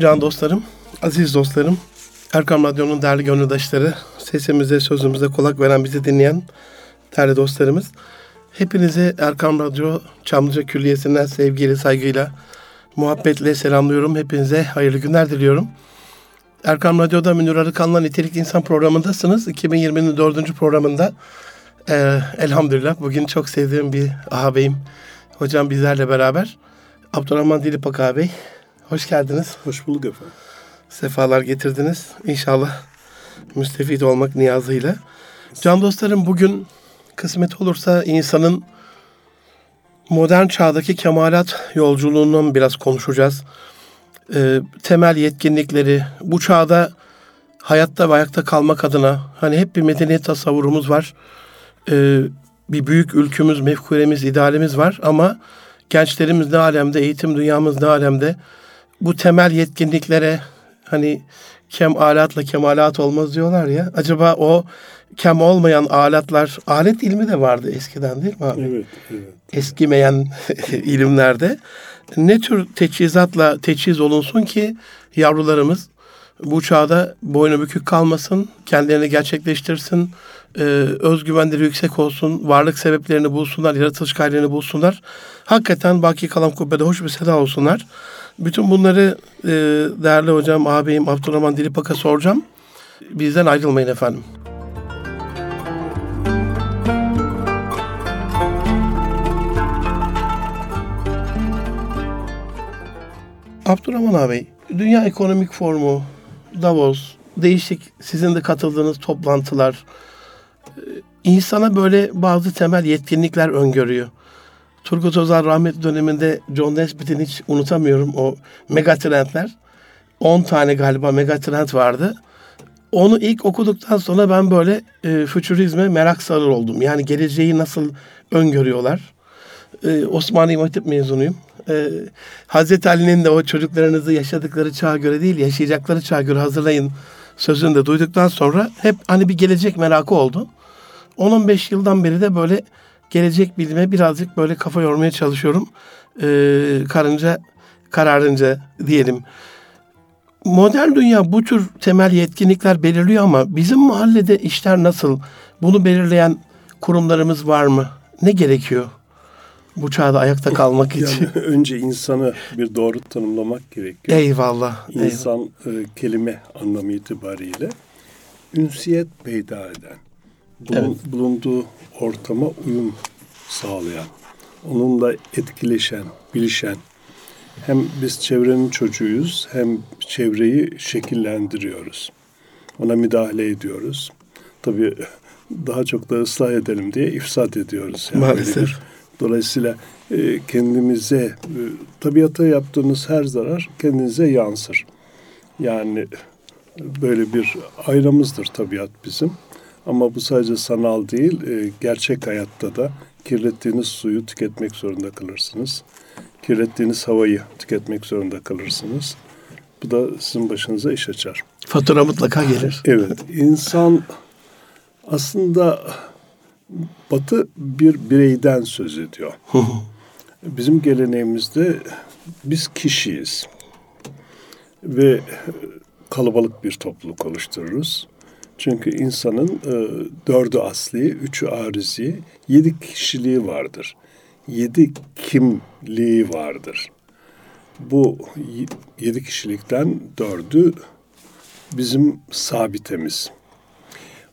Can dostlarım, aziz dostlarım, Erkam Radyo'nun değerli gönüldaşları, sesimize, sözümüze kulak veren, bizi dinleyen değerli dostlarımız. Hepinizi Erkam Radyo Çamlıca Külliyesi'nden sevgiyle, saygıyla, muhabbetle selamlıyorum. Hepinize hayırlı günler diliyorum. Erkam Radyo'da Münir Arıkan'la Nitelik İnsan programındasınız. 2020'nin dördüncü programında. Ee, elhamdülillah bugün çok sevdiğim bir ağabeyim. Hocam bizlerle beraber. Abdurrahman Dilipak ağabey. Hoş geldiniz. Hoş bulduk efendim. Sefalar getirdiniz. İnşallah müstefit olmak niyazıyla. Can dostlarım bugün kısmet olursa insanın modern çağdaki kemalat yolculuğundan biraz konuşacağız. Ee, temel yetkinlikleri, bu çağda hayatta ve ayakta kalmak adına hani hep bir medeniyet tasavvurumuz var. Ee, bir büyük ülkümüz, mefkuremiz, idealimiz var ama gençlerimiz ne alemde, eğitim dünyamız ne alemde bu temel yetkinliklere hani kem alatla kemalat olmaz diyorlar ya. Acaba o kem olmayan alatlar, alet ilmi de vardı eskiden değil mi abi? Evet, evet. Eskimeyen ilimlerde. Ne tür teçhizatla teçhiz olunsun ki yavrularımız bu çağda boynu bükük kalmasın, kendilerini gerçekleştirsin, e, özgüvenleri yüksek olsun, varlık sebeplerini bulsunlar, yaratılış gayelerini bulsunlar. Hakikaten baki kalan kubbede hoş bir seda olsunlar. Bütün bunları e, değerli hocam, ağabeyim Abdurrahman Dilipak'a soracağım. Bizden ayrılmayın efendim. Abdurrahman ağabey, Dünya Ekonomik Forumu, Davos, değişik sizin de katıldığınız toplantılar, e, insana böyle bazı temel yetkinlikler öngörüyor. Turgut Özal rahmetli döneminde John Nesbitt'in hiç unutamıyorum o megatrendler. 10 tane galiba megatrend vardı. Onu ilk okuduktan sonra ben böyle e, fütürizme merak sarır oldum. Yani geleceği nasıl öngörüyorlar. E, Osmaniye Hatip mezunuyum. E, Hazreti Ali'nin de o çocuklarınızı yaşadıkları çağa göre değil yaşayacakları çağa göre hazırlayın sözünü de duyduktan sonra hep hani bir gelecek merakı oldu. 10-15 yıldan beri de böyle gelecek bilime birazcık böyle kafa yormaya çalışıyorum. Ee, karınca kararınca diyelim. Modern dünya bu tür temel yetkinlikler belirliyor ama bizim mahallede işler nasıl? Bunu belirleyen kurumlarımız var mı? Ne gerekiyor? Bu çağda ayakta kalmak için. Yani önce insanı bir doğru tanımlamak gerekiyor. Eyvallah. İnsan eyvallah. E, kelime anlamı itibariyle ünsiyet peyda eden, bulun, evet. bulunduğu ortama uyum sağlayan, onunla etkileşen, bilişen, hem biz çevrenin çocuğuyuz hem çevreyi şekillendiriyoruz. Ona müdahale ediyoruz. Tabii daha çok da ıslah edelim diye ifsat ediyoruz. Yani Maalesef. Dolayısıyla e, kendimize, e, tabiata yaptığınız her zarar kendinize yansır. Yani böyle bir ayramızdır tabiat bizim. Ama bu sadece sanal değil, e, gerçek hayatta da kirlettiğiniz suyu tüketmek zorunda kalırsınız. Kirlettiğiniz havayı tüketmek zorunda kalırsınız. Bu da sizin başınıza iş açar. Fatura mutlaka gelir. Evet. insan aslında Batı bir bireyden söz ediyor. Bizim geleneğimizde biz kişiyiz. Ve kalabalık bir topluluk oluştururuz. Çünkü insanın e, dördü asli, üçü arizi, yedi kişiliği vardır. Yedi kimliği vardır. Bu yedi kişilikten dördü bizim sabitemiz.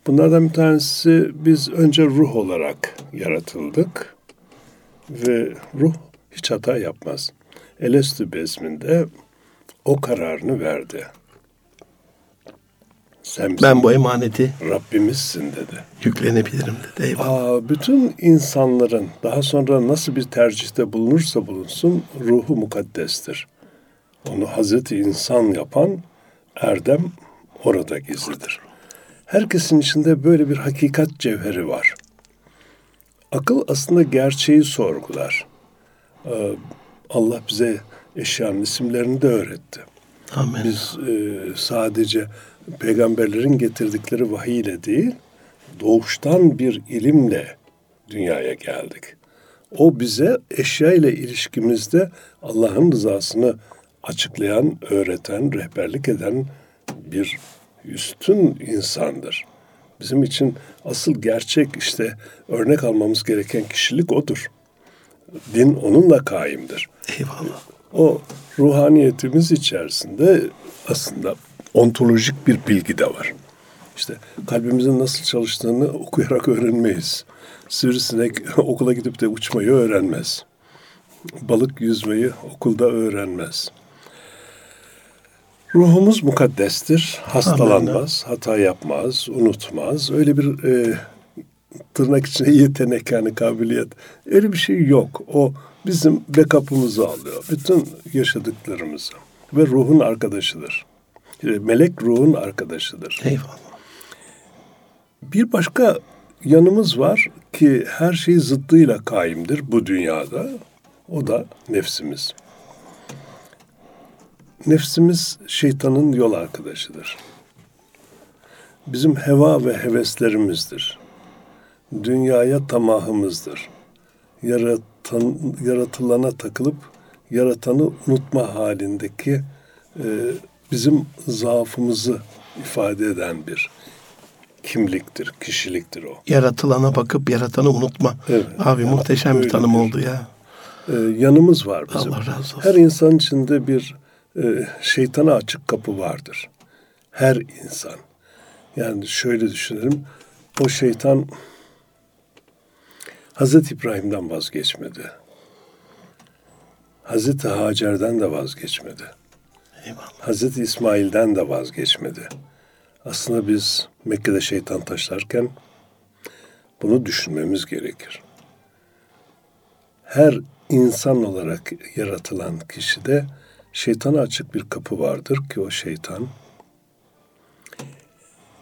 Bunlardan bir tanesi biz önce ruh olarak yaratıldık ve ruh hiç hata yapmaz. Elestü bezminde o kararını verdi. Sen ben bu emaneti Rabbimizsin dedi. Yüklenebilirim dedi. Eyvallah. Aa, bütün insanların daha sonra nasıl bir tercihte bulunursa bulunsun ruhu mukaddestir. Onu Hazreti insan yapan erdem orada gizlidir. Herkesin içinde böyle bir hakikat cevheri var. Akıl aslında gerçeği sorgular. Ee, Allah bize eşyanın isimlerini de öğretti. Amin. Biz e, sadece peygamberlerin getirdikleri vahiy ile değil, doğuştan bir ilimle dünyaya geldik. O bize eşya ile ilişkimizde Allah'ın rızasını açıklayan, öğreten, rehberlik eden bir üstün insandır. Bizim için asıl gerçek işte örnek almamız gereken kişilik odur. Din onunla kaimdir. Eyvallah. O ruhaniyetimiz içerisinde aslında ontolojik bir bilgi de var. İşte kalbimizin nasıl çalıştığını okuyarak öğrenmeyiz. Sivrisinek okula gidip de uçmayı öğrenmez. Balık yüzmeyi okulda öğrenmez. Ruhumuz mukaddestir, hastalanmaz, hata yapmaz, unutmaz. Öyle bir e, tırnak içinde yetenek yani kabiliyet. Öyle bir şey yok. O bizim backup'ımızı alıyor. Bütün yaşadıklarımızı. Ve ruhun arkadaşıdır. E, melek ruhun arkadaşıdır. Eyvallah. Bir başka yanımız var ki her şey zıddıyla kaimdir bu dünyada. O da nefsimiz. Nefsimiz şeytanın yol arkadaşıdır. Bizim heva ve heveslerimizdir. Dünyaya tamahımızdır. Yaratan, yaratılana takılıp yaratanı unutma halindeki e, bizim zaafımızı ifade eden bir kimliktir, kişiliktir o. Yaratılana bakıp yaratanı unutma. Evet. Abi Ya, muhteşem bir tanım öyledir. oldu ya. Ee, yanımız var bizim. Allah razı olsun. Her insan içinde bir şeytana açık kapı vardır. Her insan. Yani şöyle düşünelim. O şeytan Hazreti İbrahim'den vazgeçmedi. Hazreti Hacer'den de vazgeçmedi. Eyvallah. Hazreti İsmail'den de vazgeçmedi. Aslında biz Mekke'de şeytan taşlarken bunu düşünmemiz gerekir. Her insan olarak yaratılan kişide şeytana açık bir kapı vardır ki o şeytan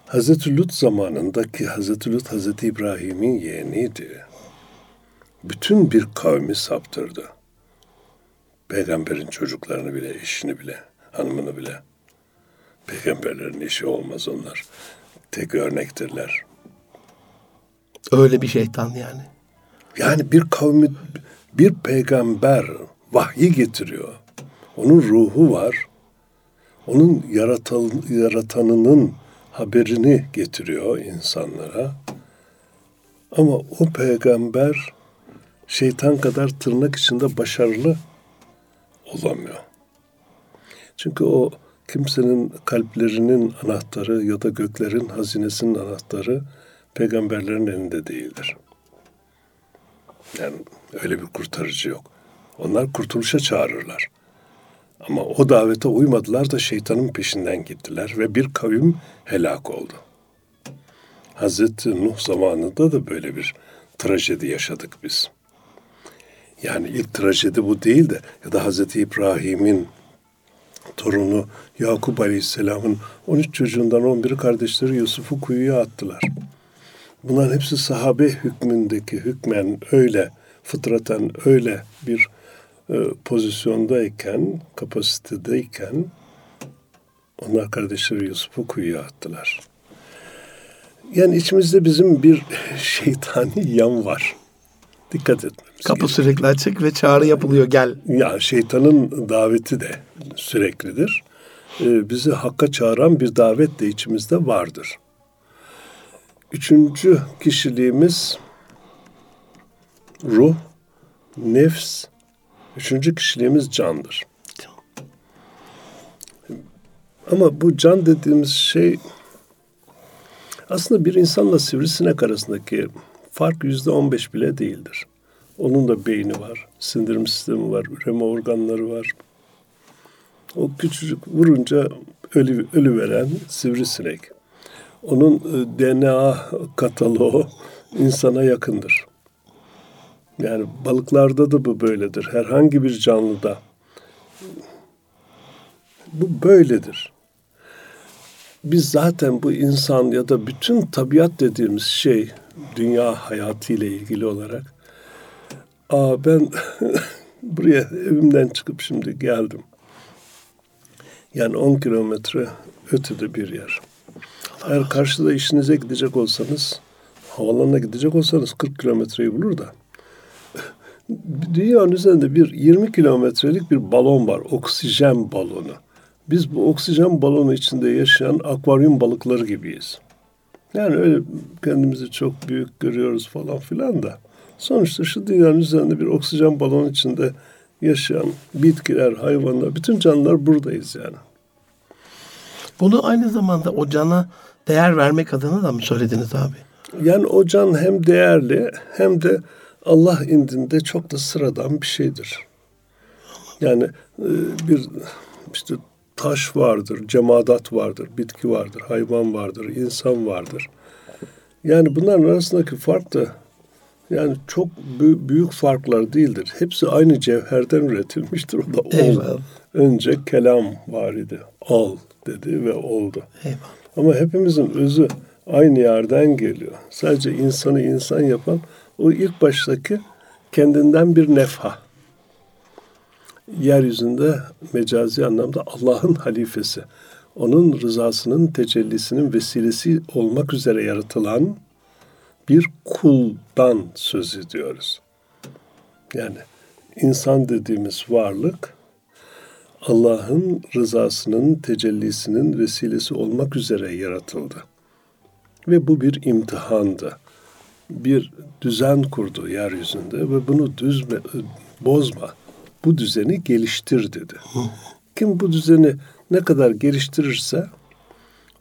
Hazreti Lut zamanındaki Hazreti Lut Hazreti İbrahim'in yeğeniydi. Bütün bir kavmi saptırdı. Peygamberin çocuklarını bile, eşini bile, hanımını bile. Peygamberlerin işi olmaz onlar. Tek örnektirler. Öyle bir şeytan yani. Yani bir kavmi, bir peygamber vahyi getiriyor. Onun ruhu var. Onun yaratan, yaratanının haberini getiriyor insanlara. Ama o peygamber şeytan kadar tırnak içinde başarılı olamıyor. Çünkü o kimsenin kalplerinin anahtarı ya da göklerin hazinesinin anahtarı peygamberlerin elinde değildir. Yani öyle bir kurtarıcı yok. Onlar kurtuluşa çağırırlar. Ama o davete uymadılar da şeytanın peşinden gittiler ve bir kavim helak oldu. Hazreti Nuh zamanında da böyle bir trajedi yaşadık biz. Yani ilk trajedi bu değil de ya da Hazreti İbrahim'in torunu Yakup Aleyhisselam'ın 13 çocuğundan 11'i kardeşleri Yusuf'u kuyuya attılar. Bunların hepsi sahabe hükmündeki hükmen öyle, fıtraten öyle bir pozisyondayken, kapasitedeyken onlar kardeşleri Yusuf'u kuyuya attılar. Yani içimizde bizim bir şeytani yan var. Dikkat etmemiz Kapı gerekiyor. sürekli açık ve çağrı yapılıyor gel. Ya şeytanın daveti de süreklidir. Ee, bizi hakka çağıran bir davet de içimizde vardır. Üçüncü kişiliğimiz ruh, nefs. Üçüncü kişiliğimiz candır. Ama bu can dediğimiz şey aslında bir insanla sivrisinek arasındaki fark yüzde on beş bile değildir. Onun da beyni var, sindirim sistemi var, üreme organları var. O küçücük vurunca ölü, ölü veren sivrisinek. Onun e, DNA kataloğu insana yakındır. Yani balıklarda da bu böyledir. Herhangi bir canlıda bu böyledir. Biz zaten bu insan ya da bütün tabiat dediğimiz şey dünya hayatı ile ilgili olarak aa ben buraya evimden çıkıp şimdi geldim. Yani 10 kilometre ötede bir yer. Eğer karşıda işinize gidecek olsanız havalanına gidecek olsanız 40 kilometreyi bulur da dünyanın üzerinde bir 20 kilometrelik bir balon var. Oksijen balonu. Biz bu oksijen balonu içinde yaşayan akvaryum balıkları gibiyiz. Yani öyle kendimizi çok büyük görüyoruz falan filan da. Sonuçta şu dünyanın üzerinde bir oksijen balonu içinde yaşayan bitkiler, hayvanlar, bütün canlılar buradayız yani. Bunu aynı zamanda o cana değer vermek adına da mı söylediniz abi? Yani o can hem değerli hem de Allah indinde çok da sıradan bir şeydir. Yani e, bir işte taş vardır, cemadat vardır, bitki vardır, hayvan vardır, insan vardır. Yani bunların arasındaki fark da yani çok büyük farklar değildir. Hepsi aynı cevherden üretilmiştir. O da ol. Eyvallah. Önce kelam var idi. Al dedi ve oldu. Eyvallah. Ama hepimizin özü aynı yerden geliyor. Sadece insanı insan yapan o ilk baştaki kendinden bir nefha. Yeryüzünde mecazi anlamda Allah'ın halifesi. Onun rızasının tecellisinin vesilesi olmak üzere yaratılan bir kuldan söz ediyoruz. Yani insan dediğimiz varlık Allah'ın rızasının tecellisinin vesilesi olmak üzere yaratıldı. Ve bu bir imtihandı. Bir düzen kurdu yeryüzünde ve bunu düzme, bozma. Bu düzeni geliştir dedi. Kim bu düzeni ne kadar geliştirirse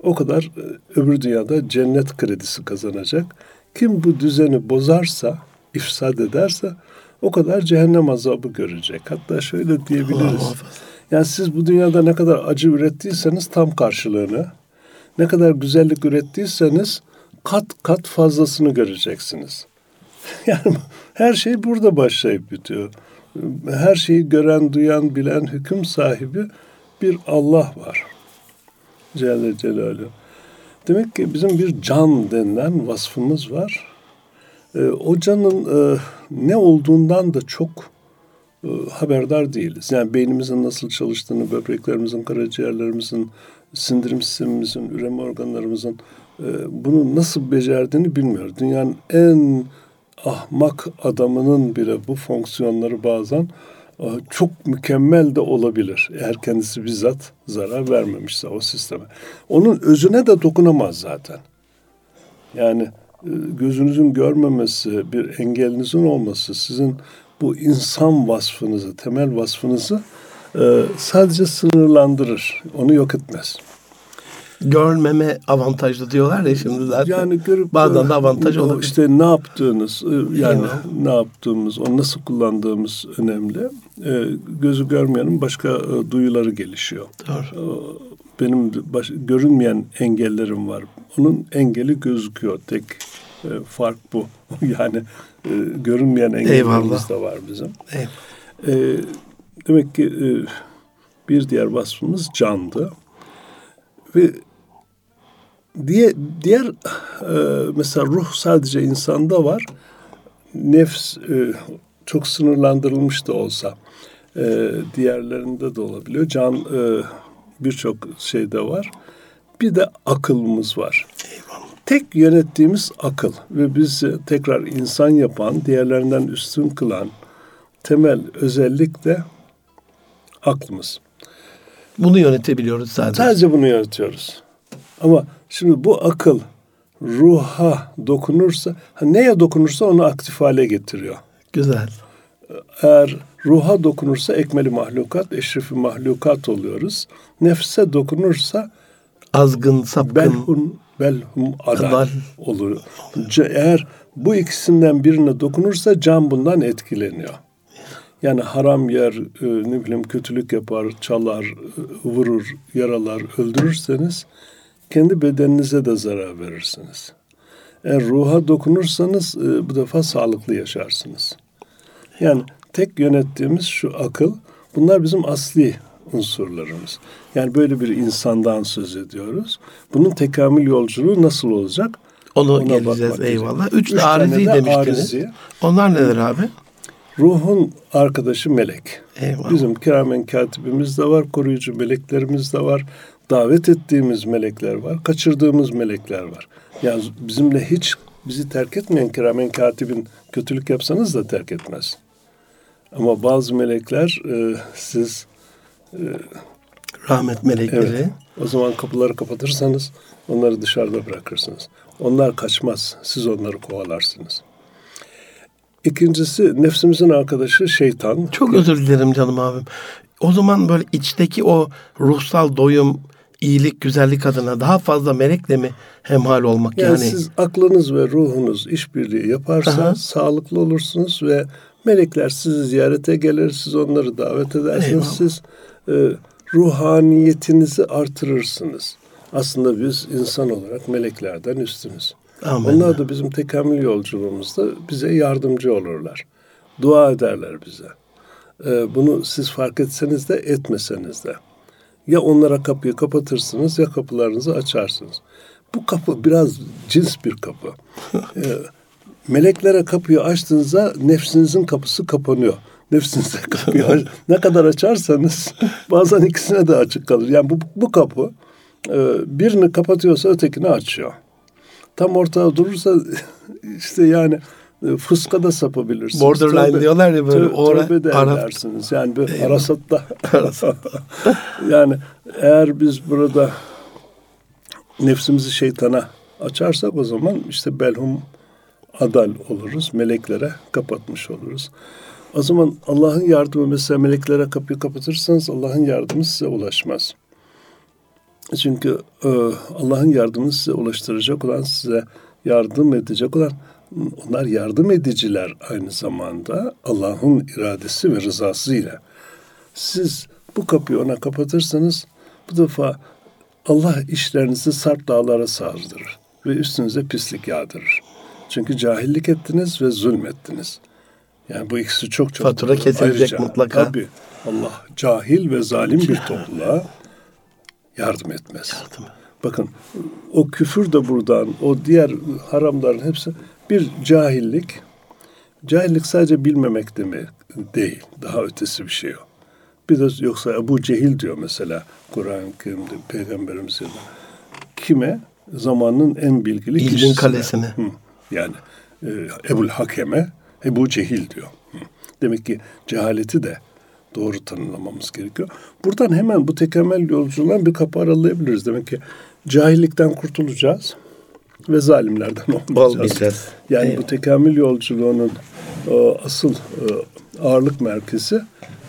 o kadar e, öbür dünyada cennet kredisi kazanacak. Kim bu düzeni bozarsa, ifsad ederse o kadar cehennem azabı görecek. Hatta şöyle diyebiliriz. Yani siz bu dünyada ne kadar acı ürettiyseniz tam karşılığını, ne kadar güzellik ürettiyseniz kat kat fazlasını göreceksiniz. Yani her şey burada başlayıp bitiyor. Her şeyi gören, duyan, bilen, hüküm sahibi bir Allah var. Celle Celaluhu. Demek ki bizim bir can denilen vasfımız var. E, o canın e, ne olduğundan da çok e, haberdar değiliz. Yani beynimizin nasıl çalıştığını, böbreklerimizin, karaciğerlerimizin, sindirim sistemimizin, üreme organlarımızın bunu nasıl becerdiğini bilmiyoruz. Dünyanın en ahmak adamının bile bu fonksiyonları bazen e, çok mükemmel de olabilir. Eğer kendisi bizzat zarar vermemişse o sisteme. Onun özüne de dokunamaz zaten. Yani e, gözünüzün görmemesi, bir engelinizin olması sizin bu insan vasfınızı, temel vasfınızı e, sadece sınırlandırır. Onu yok etmez görmeme avantajlı diyorlar ya şimdi zaten. Yani görüp bazen de avantaj olabilir. İşte ne yaptığınız e, yani ne yaptığımız, onu nasıl kullandığımız önemli. Ee, gözü görmeyenin başka e, duyuları gelişiyor. Doğru. Benim baş, görünmeyen engellerim var. Onun engeli gözüküyor. Tek e, fark bu. yani e, görünmeyen engellerimiz de var bizim. Eyvallah. Demek ki e, bir diğer vasfımız candı. Ve diye diğer e, mesela ruh sadece insanda var. Nefs e, çok sınırlandırılmış da olsa e, diğerlerinde de olabiliyor. Can e, birçok şeyde var. Bir de akılımız var. Eyvallah. Tek yönettiğimiz akıl ve bizi tekrar insan yapan, diğerlerinden üstün kılan temel özellik de aklımız. Bunu yönetebiliyoruz sadece. Sadece bunu yönetiyoruz. Ama şimdi bu akıl ruha dokunursa, neye dokunursa onu aktif hale getiriyor. Güzel. Eğer ruha dokunursa ekmeli mahlukat, eşrefi mahlukat oluyoruz. Nefse dokunursa azgın, sapkın, belhun, belhum adal, adal. olur. Eğer bu ikisinden birine dokunursa can bundan etkileniyor. Yani haram yer, e, ne bileyim kötülük yapar, çalar, e, vurur, yaralar, öldürürseniz kendi bedeninize de zarar verirsiniz. Eğer ruha dokunursanız e, bu defa sağlıklı yaşarsınız. Yani tek yönettiğimiz şu akıl, bunlar bizim asli unsurlarımız. Yani böyle bir insandan söz ediyoruz. Bunun tekamül yolculuğu nasıl olacak? Onu Ona geleceğiz eyvallah. Üç, Üç de arizi demiştiniz. Arizi. Onlar neler abi? Ruhun arkadaşı melek. Eyvallah. Bizim kiramen katibimiz de var, koruyucu meleklerimiz de var davet ettiğimiz melekler var, kaçırdığımız melekler var. Yani bizimle hiç bizi terk etmeyen kiramen katibin kötülük yapsanız da terk etmez. Ama bazı melekler e, siz e, Rahmet melekleri. evet, o zaman kapıları kapatırsanız onları dışarıda bırakırsınız. Onlar kaçmaz. Siz onları kovalarsınız. İkincisi nefsimizin arkadaşı şeytan. Çok özür dilerim canım abim. O zaman böyle içteki o ruhsal doyum, iyilik, güzellik adına daha fazla melekle mi hemhal olmak Yani, yani? siz aklınız ve ruhunuz işbirliği yaparsa Aha. sağlıklı olursunuz ve melekler sizi ziyarete gelir, siz onları davet edersiniz. Eyvallah. Siz e, ruhaniyetinizi artırırsınız. Aslında biz insan olarak meleklerden üstünüz. Amin. Onlar da bizim tekamül yolculuğumuzda bize yardımcı olurlar. Dua ederler bize. Ee, bunu siz fark etseniz de etmeseniz de. Ya onlara kapıyı kapatırsınız ya kapılarınızı açarsınız. Bu kapı biraz cins bir kapı. Ee, meleklere kapıyı açtığınızda nefsinizin kapısı kapanıyor. Nefsinize kapıyı aç- ne kadar açarsanız bazen ikisine de açık kalır. Yani bu, bu kapı e, birini kapatıyorsa ötekini açıyor tam ortada durursa işte yani e, fıska da sapabilirsiniz. Borderline Tövbe- diyorlar ya böyle, tö- ora- tövbe de ara- edersiniz. Yani bir arasatta. yani eğer biz burada nefsimizi şeytana açarsak o zaman işte belhum adal oluruz. Meleklere kapatmış oluruz. O zaman Allah'ın yardımı mesela meleklere kapıyı kapatırsanız Allah'ın yardımı size ulaşmaz. Çünkü e, Allah'ın yardımını size ulaştıracak olan, size yardım edecek olan, onlar yardım ediciler aynı zamanda Allah'ın iradesi ve rızasıyla. Siz bu kapıyı ona kapatırsanız bu defa Allah işlerinizi sarp dağlara sardırır ve üstünüze pislik yağdırır. Çünkü cahillik ettiniz ve zulmettiniz. Yani bu ikisi çok çok Fatura kesilecek mutlaka. Tabii Allah cahil ve zalim bir topluluğa yardım etmez. Yardım. Bakın o küfür de buradan, o diğer haramların hepsi bir cahillik. Cahillik sadece bilmemek demek değil. Daha ötesi bir şey o. Bir de yoksa Ebu Cehil diyor mesela Kur'an-ı Kerim'de Peygamberimiz ya da. Kime? Zamanın en bilgili İlmin kişisine. kalesine. Hı. Yani e, Ebul Hakem'e Ebu Cehil diyor. Hı. Demek ki cehaleti de doğru tanımlamamız gerekiyor. Buradan hemen bu tekemmül yolculuğundan bir kapı aralayabiliriz. Demek ki cahillikten kurtulacağız ve zalimlerden olmayacağız. Olmayacağız. Yani Eyvallah. bu tekamül yolculuğunun e, asıl e, ağırlık merkezi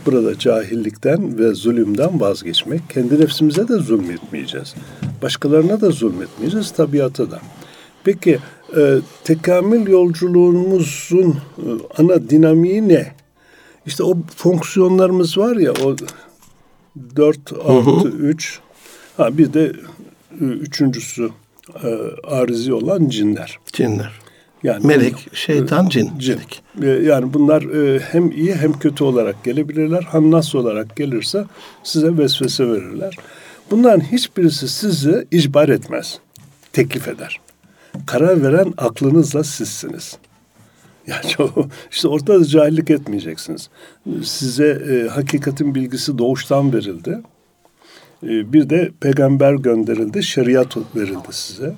burada cahillikten ve zulümden vazgeçmek. Kendi nefsimize de zulmetmeyeceğiz. Başkalarına da zulmetmeyeceğiz, tabiata da. Peki e, tekamül yolculuğumuzun e, ana dinamiği ne? İşte o fonksiyonlarımız var ya o 4, 6, 3 ha bir de e, üçüncüsü e, arizi olan cinler. Cinler. Yani Melek, bunlar- şeytan, cin. Cin. E, Yani bunlar e, hem iyi hem kötü olarak gelebilirler. Hannas olarak gelirse size vesvese verirler. Bunların hiçbirisi sizi icbar etmez. Teklif eder. Karar veren aklınızla sizsiniz. Yani işte ortada da cahillik etmeyeceksiniz. Size e, hakikatin bilgisi doğuştan verildi. E, bir de peygamber gönderildi, şeriat verildi size.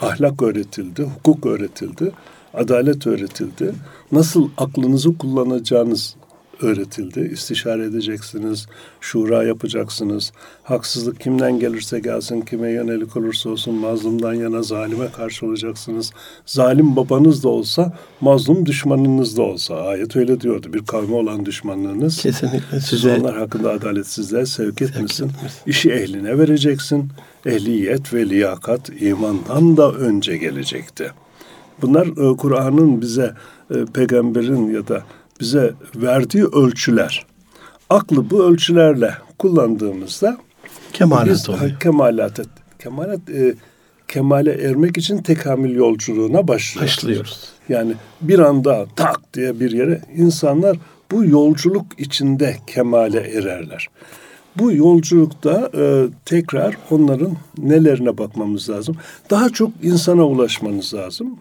Ahlak öğretildi, hukuk öğretildi, adalet öğretildi. Nasıl aklınızı kullanacağınız öğretildi. İstişare edeceksiniz, şura yapacaksınız. Haksızlık kimden gelirse gelsin, kime yönelik olursa olsun mazlumdan yana zalime karşı olacaksınız. Zalim babanız da olsa, mazlum düşmanınız da olsa. Ayet öyle diyordu. Bir kavme olan düşmanlığınız Kesinlikle siz size onlar hakkında adaletsizliğe sevk etmesin. etmesin. İşi ehline vereceksin. Ehliyet ve liyakat imandan da önce gelecekti. Bunlar e, Kur'an'ın bize, e, peygamberin ya da bize verdiği ölçüler. Aklı bu ölçülerle kullandığımızda kemalat biz oluyor. kemalat, kemalat e, kemale ermek için tekamül yolculuğuna başlıyoruz. Başlıyoruz. Yani bir anda tak diye bir yere insanlar bu yolculuk içinde kemale ererler. Bu yolculukta e, tekrar onların nelerine bakmamız lazım. Daha çok insana ulaşmanız lazım.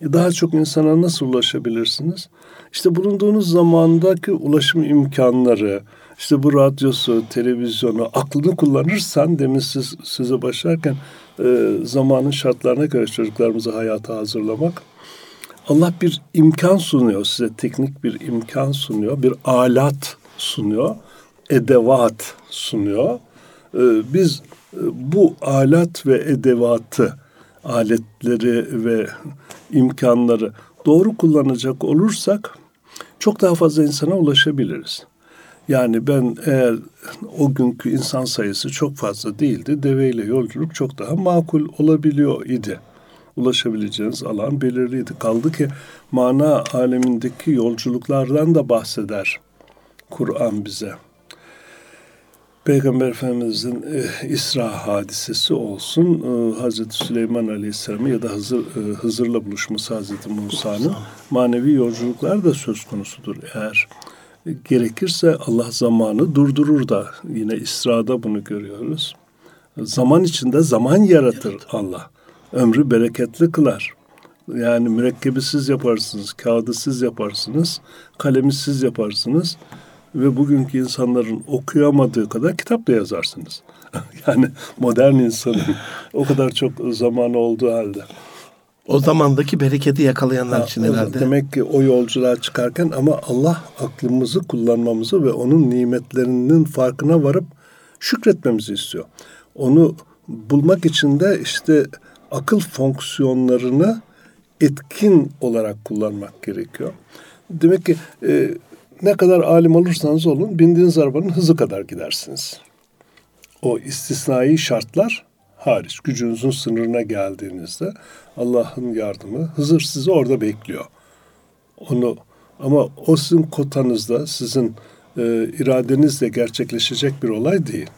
E, Daha çok insana nasıl ulaşabilirsiniz? İşte bulunduğunuz zamandaki ulaşım imkanları, işte bu radyosu, televizyonu, aklını kullanırsan demin siz, size başlarken e, zamanın şartlarına göre çocuklarımızı hayata hazırlamak. Allah bir imkan sunuyor size, teknik bir imkan sunuyor, bir alat sunuyor, edevat sunuyor. E, biz e, bu alat ve edevatı, aletleri ve imkanları doğru kullanacak olursak çok daha fazla insana ulaşabiliriz. Yani ben eğer o günkü insan sayısı çok fazla değildi, deveyle yolculuk çok daha makul olabiliyor idi. Ulaşabileceğiniz alan belirliydi. Kaldı ki mana alemindeki yolculuklardan da bahseder Kur'an bize. Peygamber Efendimizin e, İsra hadisesi olsun, e, Hazreti Süleyman Aleyhisselam'ı ya da Hızır, e, Hızır'la buluşması Hazreti Musa'nın manevi yolculuklar da söz konusudur. Eğer gerekirse Allah zamanı durdurur da yine İsra'da bunu görüyoruz. Zaman içinde zaman yaratır Allah. Ömrü bereketli kılar. Yani mürekkebi siz yaparsınız, kağıdı siz yaparsınız, kalemi siz yaparsınız ve bugünkü insanların okuyamadığı kadar kitap da yazarsınız. yani modern insanın o kadar çok zamanı olduğu halde. O zamandaki bereketi yakalayanlar ha, için herhalde. Demek ki o yolculuğa çıkarken ama Allah aklımızı kullanmamızı ve onun nimetlerinin farkına varıp şükretmemizi istiyor. Onu bulmak için de işte akıl fonksiyonlarını etkin olarak kullanmak gerekiyor. Demek ki e, ne kadar alim olursanız olun bindiğiniz arabanın hızı kadar gidersiniz. O istisnai şartlar hariç gücünüzün sınırına geldiğinizde Allah'ın yardımı Hızır sizi orada bekliyor. Onu ama o sizin kotanızda, sizin e, iradenizle gerçekleşecek bir olay değil.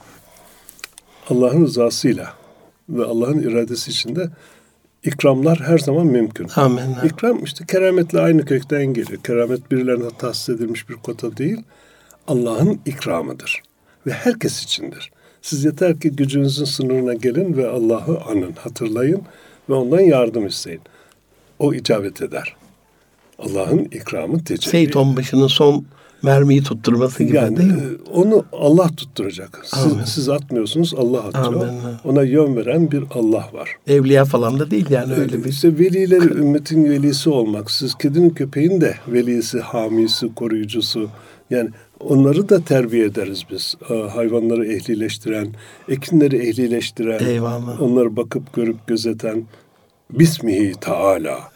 Allah'ın rızasıyla ve Allah'ın iradesi içinde ikramlar her zaman mümkün. Amin. İkram işte kerametle aynı kökten geliyor. Keramet birilerine tahsis edilmiş bir kota değil. Allah'ın ikramıdır. Ve herkes içindir. Siz yeter ki gücünüzün sınırına gelin ve Allah'ı anın, hatırlayın ve ondan yardım isteyin. O icabet eder. Allah'ın ikramı tecelli. Seyit Onbaşı'nın son mermiyi tutturması gibi yani, değil mi? E, onu Allah tutturacak. Siz, siz atmıyorsunuz Allah atıyor. Amin. Ona yön veren bir Allah var. Evliya falan da değil yani öyle bir. İşte velileri ümmetin velisi olmak. Siz kedinin köpeğin de velisi, hamisi, koruyucusu. Yani onları da terbiye ederiz biz. Hayvanları ehlileştiren, ekinleri ehlileştiren, Eyvallah. onları bakıp görüp gözeten Bismihi Teala.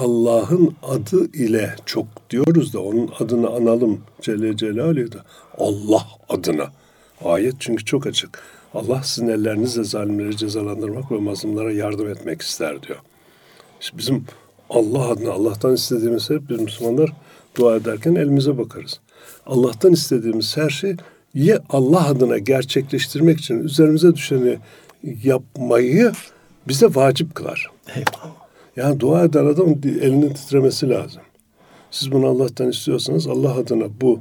Allah'ın adı ile çok diyoruz da onun adını analım Celle Celaluhu da Allah adına. Ayet çünkü çok açık. Allah sizin ellerinizle zalimleri cezalandırmak ve mazlumlara yardım etmek ister diyor. İşte bizim Allah adına Allah'tan istediğimiz hep biz Müslümanlar dua ederken elimize bakarız. Allah'tan istediğimiz her şey ya Allah adına gerçekleştirmek için üzerimize düşeni yapmayı bize vacip kılar. Eyvallah. Yani dua eden adam elinin titremesi lazım. Siz bunu Allah'tan istiyorsanız Allah adına bu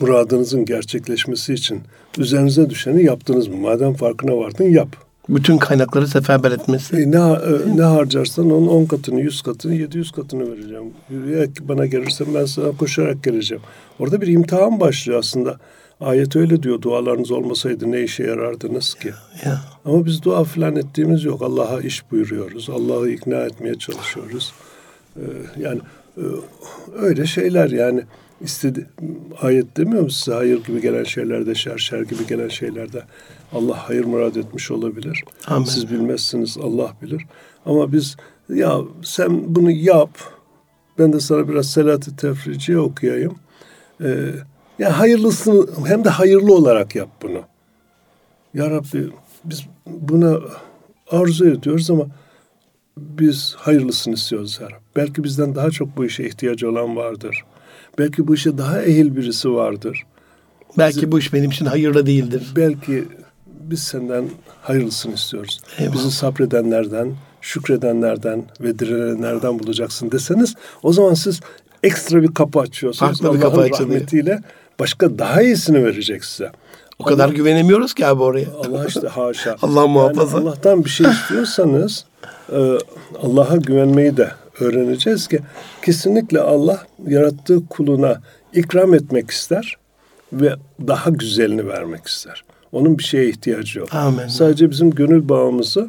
muradınızın gerçekleşmesi için üzerinize düşeni yaptınız mı? Madem farkına vardın yap. Bütün kaynakları seferber etmesi. E, ne, e, ne harcarsan onun on katını, yüz katını, yedi yüz katını vereceğim. Yürüyerek bana gelirsen ben sana koşarak geleceğim. Orada bir imtihan başlıyor aslında. Ayet öyle diyor dualarınız olmasaydı ne işe yarardınız ki? Ya. Ama biz dua falan ettiğimiz yok. Allah'a iş buyuruyoruz. Allah'ı ikna etmeye çalışıyoruz. Ee, yani e, öyle şeyler yani istedi ayet demiyor mu size hayır gibi gelen şeylerde şer şer gibi gelen şeylerde Allah hayır murad etmiş olabilir. Amin. Siz bilmezsiniz Allah bilir. Ama biz ya sen bunu yap ben de sana biraz selat-ı tefriciye okuyayım. Ee, ya hayırlısını hem de hayırlı olarak yap bunu. Ya Rabbi biz buna arzu ediyoruz ama biz hayırlısını istiyoruz ya Rabbi. Belki bizden daha çok bu işe ihtiyacı olan vardır. Belki bu işe daha ehil birisi vardır. Belki Bizi, bu iş benim için hayırlı değildir. Belki biz senden hayırlısını istiyoruz. Eyvallah. Bizi sabredenlerden, şükredenlerden ve direnenlerden bulacaksın deseniz o zaman siz ekstra bir kapı açıyorsunuz. Farklı bir kapı rahmetiyle başka daha iyisini verecek size. O Allah, kadar güvenemiyoruz ki abi oraya. Allah işte haşa. Allah muhafaza. Yani Allah'tan bir şey istiyorsanız e, Allah'a güvenmeyi de öğreneceğiz ki kesinlikle Allah yarattığı kuluna ikram etmek ister ve daha güzelini vermek ister. Onun bir şeye ihtiyacı yok. Amin. Sadece bizim gönül bağımızı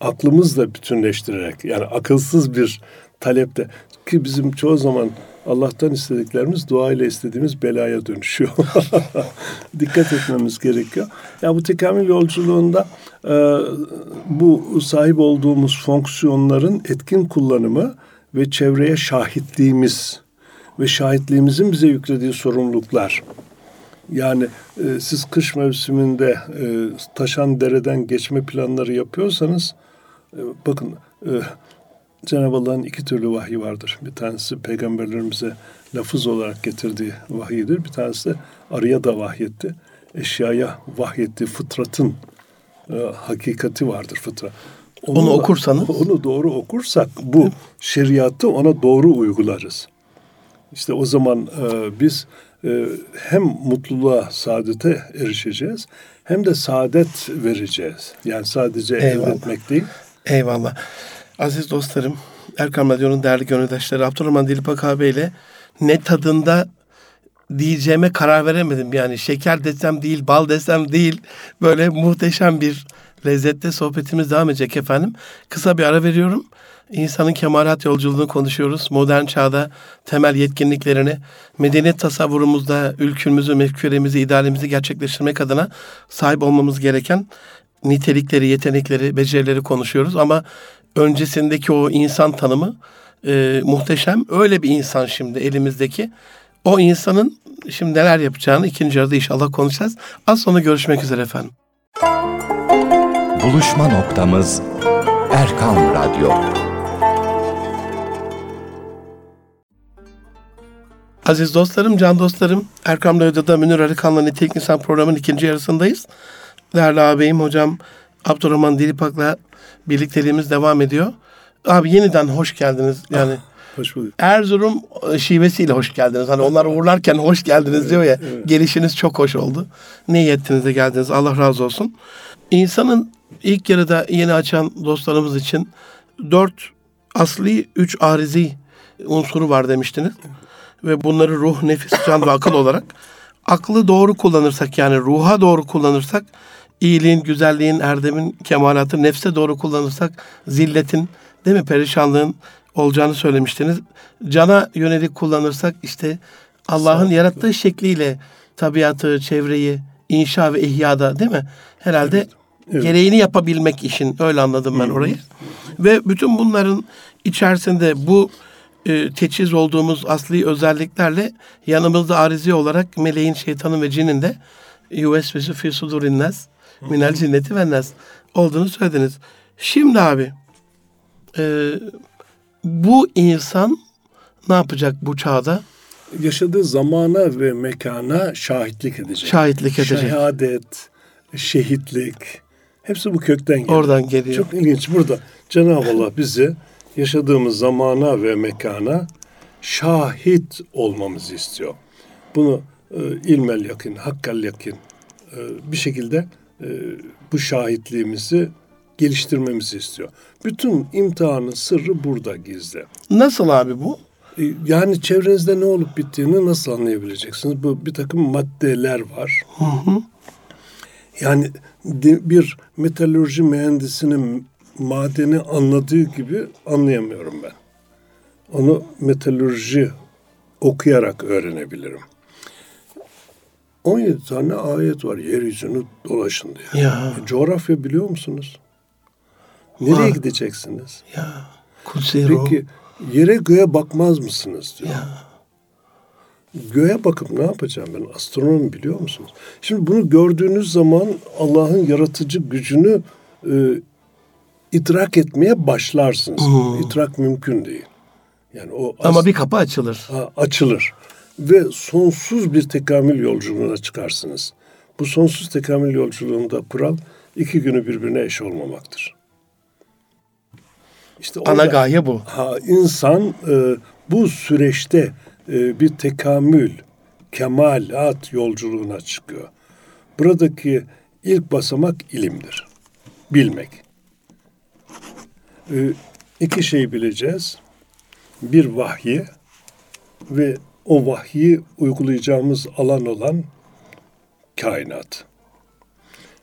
aklımızla bütünleştirerek yani akılsız bir talepte ki bizim çoğu zaman Allah'tan istediklerimiz dua ile istediğimiz belaya dönüşüyor. Dikkat etmemiz gerekiyor. Ya bu tekamül yolculuğunda e, bu sahip olduğumuz fonksiyonların etkin kullanımı ve çevreye şahitliğimiz ve şahitliğimizin bize yüklediği sorumluluklar. Yani e, siz kış mevsiminde e, taşan dereden geçme planları yapıyorsanız e, bakın e, Cenab-ı Allah'ın iki türlü vahyi vardır. Bir tanesi peygamberlerimize lafız olarak getirdiği vahiydir. Bir tanesi de arıya da vahyetti. Eşyaya vahyetti. Fıtratın e, hakikati vardır fıtra. Onu okursanız? Onu doğru okursak bu şeriatı ona doğru uygularız. İşte o zaman e, biz e, hem mutluluğa, saadete erişeceğiz hem de saadet vereceğiz. Yani sadece Eyvallah. elde etmek değil. Eyvallah. Aziz dostlarım, Erkam Radyo'nun değerli gönüldaşları Abdurrahman Dilipak ile ne tadında diyeceğime karar veremedim. Yani şeker desem değil, bal desem değil. Böyle muhteşem bir lezzette sohbetimiz devam edecek efendim. Kısa bir ara veriyorum. İnsanın kemalat yolculuğunu konuşuyoruz. Modern çağda temel yetkinliklerini, medeniyet tasavvurumuzda ülkümüzü, mefküremizi, idealimizi gerçekleştirmek adına sahip olmamız gereken nitelikleri, yetenekleri, becerileri konuşuyoruz. Ama öncesindeki o insan tanımı e, muhteşem. Öyle bir insan şimdi elimizdeki. O insanın şimdi neler yapacağını ikinci yarıda inşallah konuşacağız. Az sonra görüşmek üzere efendim. Buluşma noktamız Erkam Radyo. Aziz dostlarım, can dostlarım, Erkam Radyo'da Münir Arıkan'la Nitelik İnsan programının ikinci yarısındayız. Değerli ağabeyim, hocam Abdurrahman Dilipak'la birlikteliğimiz devam ediyor. Abi yeniden hoş geldiniz. Yani Hoş bulduk. Erzurum e, şivesiyle hoş geldiniz. Hani onlar uğurlarken hoş geldiniz diyor ya. Gelişiniz çok hoş oldu. Ne de geldiniz. Allah razı olsun. İnsanın ilk yarıda yeni açan dostlarımız için dört asli, üç arizi unsuru var demiştiniz. Ve bunları ruh, nefis, can ve akıl olarak aklı doğru kullanırsak yani ruha doğru kullanırsak iyiliğin, güzelliğin, erdemin, kemalatı, nefse doğru kullanırsak zilletin, değil mi perişanlığın olacağını söylemiştiniz. Cana yönelik kullanırsak işte Allah'ın yarattığı şekliyle tabiatı, çevreyi, inşa ve ihyada değil mi? Herhalde Evet. gereğini yapabilmek işin öyle anladım ben orayı. Ve bütün bunların içerisinde bu e, teçhiz olduğumuz asli özelliklerle yanımızda arizi olarak meleğin, şeytanın ve cinin de yuvesvesi fi sudurin nas minel cinneti ve nas olduğunu söylediniz. Şimdi abi e, bu insan ne yapacak bu çağda? Yaşadığı zamana ve mekana şahitlik edecek. Şahitlik edecek. Şehadet, şehitlik hepsi bu kökten geliyor. Oradan geliyor. Çok ilginç burada. Cenab-ı Allah bizi yaşadığımız zamana ve mekana şahit olmamızı istiyor. Bunu e, ilmel yakın, hakkal yakın e, bir şekilde e, bu şahitliğimizi geliştirmemizi istiyor. Bütün imtihanın sırrı burada gizli. Nasıl abi bu? E, Yani çevrenizde ne olup bittiğini nasıl anlayabileceksiniz? Bu bir takım maddeler var. Yani de- bir metalurji mühendisinin madeni anladığı gibi anlayamıyorum ben. Onu metalurji okuyarak öğrenebilirim. 17 tane ayet var yeryüzünü dolaşın diye. Ya. E, Coğrafya biliyor musunuz? Nereye Var. gideceksiniz? Ya ruh. Peki yere göğe bakmaz mısınız diyor. Ya. Göğe bakıp ne yapacağım ben? Astronom biliyor musunuz? Şimdi bunu gördüğünüz zaman Allah'ın yaratıcı gücünü e, idrak etmeye başlarsınız. İdrak mümkün değil. Yani o Ama bir kapı açılır. ha, açılır ve sonsuz bir tekamül yolculuğuna çıkarsınız. Bu sonsuz tekamül yolculuğunda kural iki günü birbirine eş olmamaktır. İşte Ana orada- gaye bu. Ha, insan e, bu süreçte e, bir tekamül, kemalat yolculuğuna çıkıyor. Buradaki ilk basamak ilimdir. Bilmek. E, iki şey bileceğiz. Bir vahyi ve o vahyi uygulayacağımız alan olan kainat.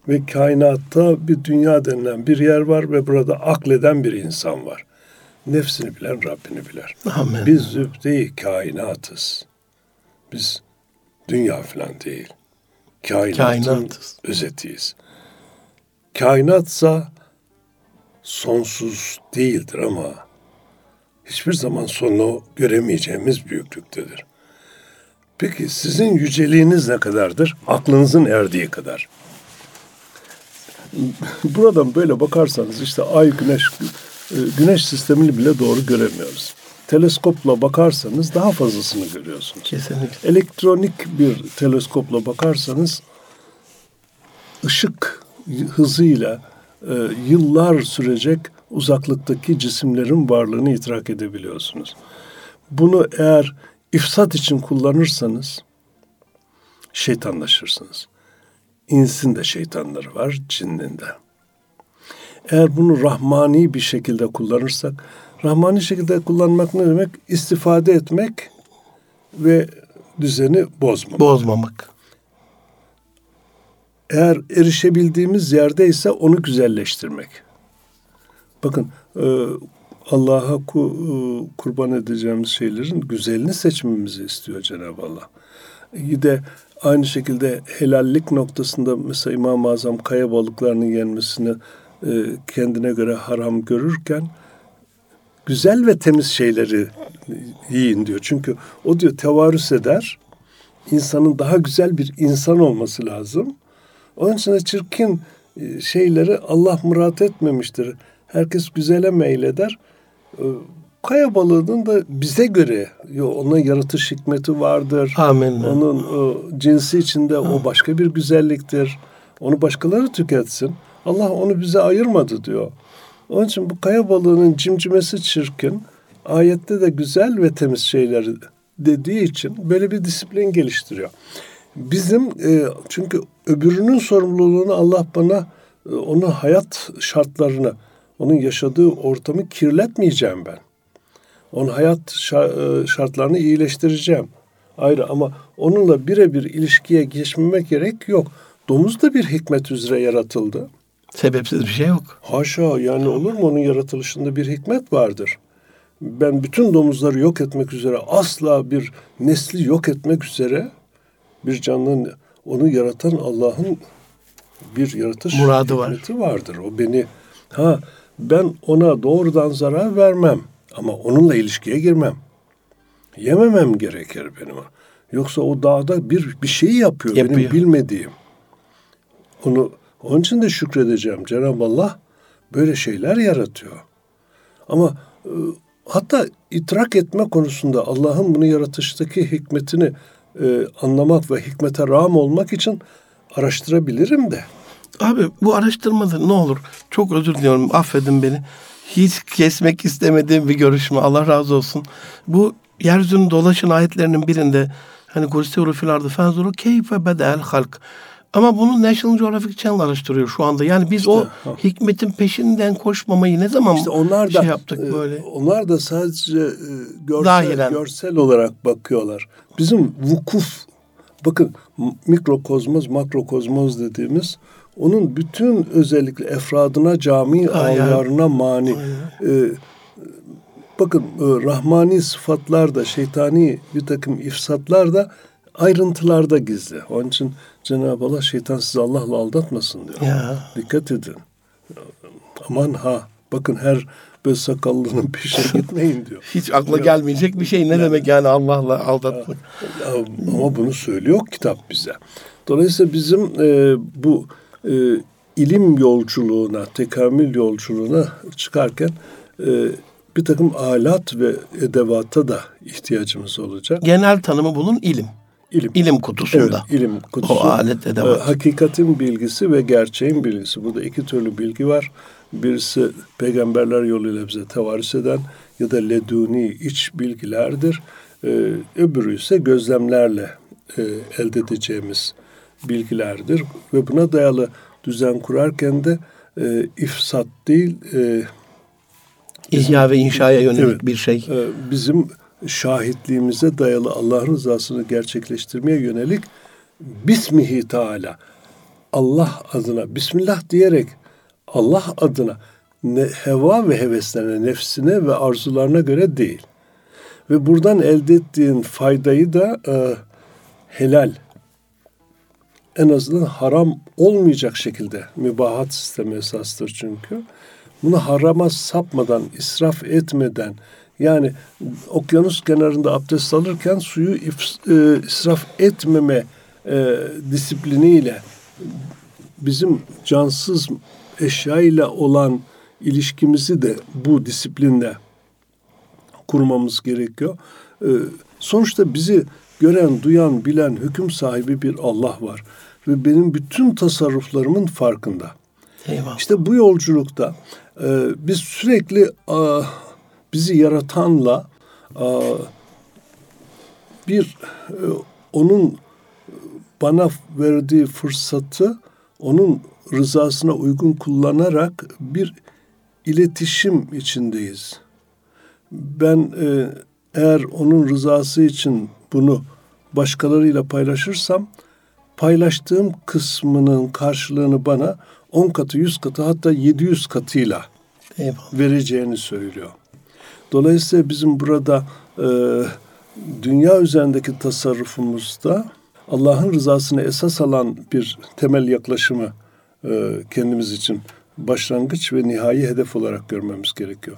Ve kainatta bir dünya denilen bir yer var ve burada akleden bir insan var. Nefsini bilen Rabbini bilir. Amin. Biz zübde-i kainatız. Biz dünya falan değil. Kainatın Kainatız. özetiyiz. Kainatsa sonsuz değildir ama hiçbir zaman sonunu göremeyeceğimiz büyüklüktedir. Peki sizin yüceliğiniz ne kadardır? Aklınızın erdiği kadar. Buradan böyle bakarsanız işte ay, güneş, e, güneş sistemini bile doğru göremiyoruz. Teleskopla bakarsanız daha fazlasını görüyorsunuz. Kesinlikle. Elektronik bir teleskopla bakarsanız ışık hızıyla e, yıllar sürecek uzaklıktaki cisimlerin varlığını idrak edebiliyorsunuz. Bunu eğer ifsat için kullanırsanız şeytanlaşırsınız. İnsin de şeytanları var, cinnin de. Eğer bunu rahmani bir şekilde kullanırsak, rahmani şekilde kullanmak ne demek? İstifade etmek ve düzeni bozmamak. Bozmamak. Eğer erişebildiğimiz yerde ise onu güzelleştirmek. Bakın e, Allah'a ku, e, kurban edeceğimiz şeylerin güzelini seçmemizi istiyor Cenab-ı Allah. Bir de aynı şekilde helallik noktasında mesela İmam-ı Azam kaya balıklarının yenmesini e, kendine göre haram görürken güzel ve temiz şeyleri yiyin diyor. Çünkü o diyor tevarüs eder. İnsanın daha güzel bir insan olması lazım. Onun için de çirkin e, şeyleri Allah murat etmemiştir. Herkes güzele meyleder. E, Kaya balığının da bize göre onun yaratış hikmeti vardır. Amin. Onun o, cinsi içinde o başka bir güzelliktir. Onu başkaları tüketsin. Allah onu bize ayırmadı diyor. Onun için bu kaya balığının cimcimesi çirkin. Ayette de güzel ve temiz şeyler dediği için böyle bir disiplin geliştiriyor. Bizim e, çünkü öbürünün sorumluluğunu Allah bana e, onun hayat şartlarını, onun yaşadığı ortamı kirletmeyeceğim ben. Onun hayat e, şartlarını iyileştireceğim. Ayrı ama onunla birebir ilişkiye geçmemek gerek yok. Domuz da bir hikmet üzere yaratıldı. Sebepsiz bir şey yok. Haşa yani olur mu onun yaratılışında bir hikmet vardır. Ben bütün domuzları yok etmek üzere asla bir nesli yok etmek üzere bir canlının onu yaratan Allah'ın bir yaratış Muradı var. hikmeti vardır. O beni ha ben ona doğrudan zarar vermem ama onunla ilişkiye girmem. Yememem gerekir benim. Yoksa o dağda bir bir şey yapıyor, benim Yapıyor. bilmediğim. Onu onun için de şükredeceğim. Cenab-ı Allah böyle şeyler yaratıyor. Ama e, hatta idrak etme konusunda Allah'ın bunu yaratıştaki hikmetini e, anlamak ve hikmete rağm olmak için araştırabilirim de. Abi bu araştırmada ne olur çok özür diliyorum affedin beni. Hiç kesmek istemediğim bir görüşme Allah razı olsun. Bu yeryüzünün dolaşın ayetlerinin birinde hani Kursevru fil ardı fenzuru keyfe bedel halk. Ama bunu National Geographic Channel araştırıyor şu anda. Yani biz o ha. hikmetin peşinden koşmamayı ne zaman İşte onlar da şey yaptık e, böyle. Onlar da sadece e, görsel, görsel olarak bakıyorlar. Bizim vukuf bakın m- mikrokozmoz, makrokozmoz dediğimiz onun bütün özellikle efradına, cami Aynen. mani. E, bakın e, rahmani sıfatlar da şeytani bir takım ifsatlar da ayrıntılarda gizli. Onun için Cenab-ı Allah şeytan sizi Allah'la aldatmasın diyor. Ya. Dikkat edin. Aman ha bakın her böyle sakallının peşine gitmeyin diyor. Hiç akla gelmeyecek bir şey. Ne demek yani Allah'la aldatmak? Ama bunu söylüyor kitap bize. Dolayısıyla bizim e, bu e, ilim yolculuğuna, tekamül yolculuğuna çıkarken e, bir takım alat ve edevata da ihtiyacımız olacak. Genel tanımı bunun ilim. İlim. İlim Evet, kutusunda. ilim kutusu. O alet edevat. E, hakikatin bilgisi ve gerçeğin bilgisi. Burada iki türlü bilgi var. Birisi peygamberler yoluyla bize tevarüs eden ya da leduni iç bilgilerdir. E, öbürü ise gözlemlerle e, elde edeceğimiz bilgilerdir. Ve buna dayalı düzen kurarken de e, ifsat değil, e, İhya ve inşaya yönelik Evet. bir şey. e, bizim şahitliğimize dayalı Allah'ın rızasını gerçekleştirmeye yönelik Bismihi Teala Allah adına Bismillah diyerek Allah adına ne, heva ve heveslerine, nefsine ve arzularına göre değil. Ve buradan elde ettiğin faydayı da e, helal, en azından haram olmayacak şekilde mübahat sistemi esastır çünkü. Bunu harama sapmadan, israf etmeden, yani okyanus kenarında abdest alırken suyu e, israf etmeme e, disipliniyle bizim cansız eşya ile olan ilişkimizi de bu disiplinle kurmamız gerekiyor. E, sonuçta bizi gören, duyan, bilen, hüküm sahibi bir Allah var ve benim bütün tasarruflarımın farkında. Eyvallah. İşte bu yolculukta e, biz sürekli e, bizi yaratanla e, bir e, onun bana verdiği fırsatı onun rızasına uygun kullanarak bir iletişim içindeyiz. Ben e, eğer onun rızası için bunu başkalarıyla paylaşırsam paylaştığım kısmının karşılığını bana 10 katı, 100 katı hatta 700 katıyla Eyvallah. vereceğini söylüyor. Dolayısıyla bizim burada e, dünya üzerindeki tasarrufumuzda Allah'ın rızasını esas alan bir temel yaklaşımı e, kendimiz için başlangıç ve nihai hedef olarak görmemiz gerekiyor.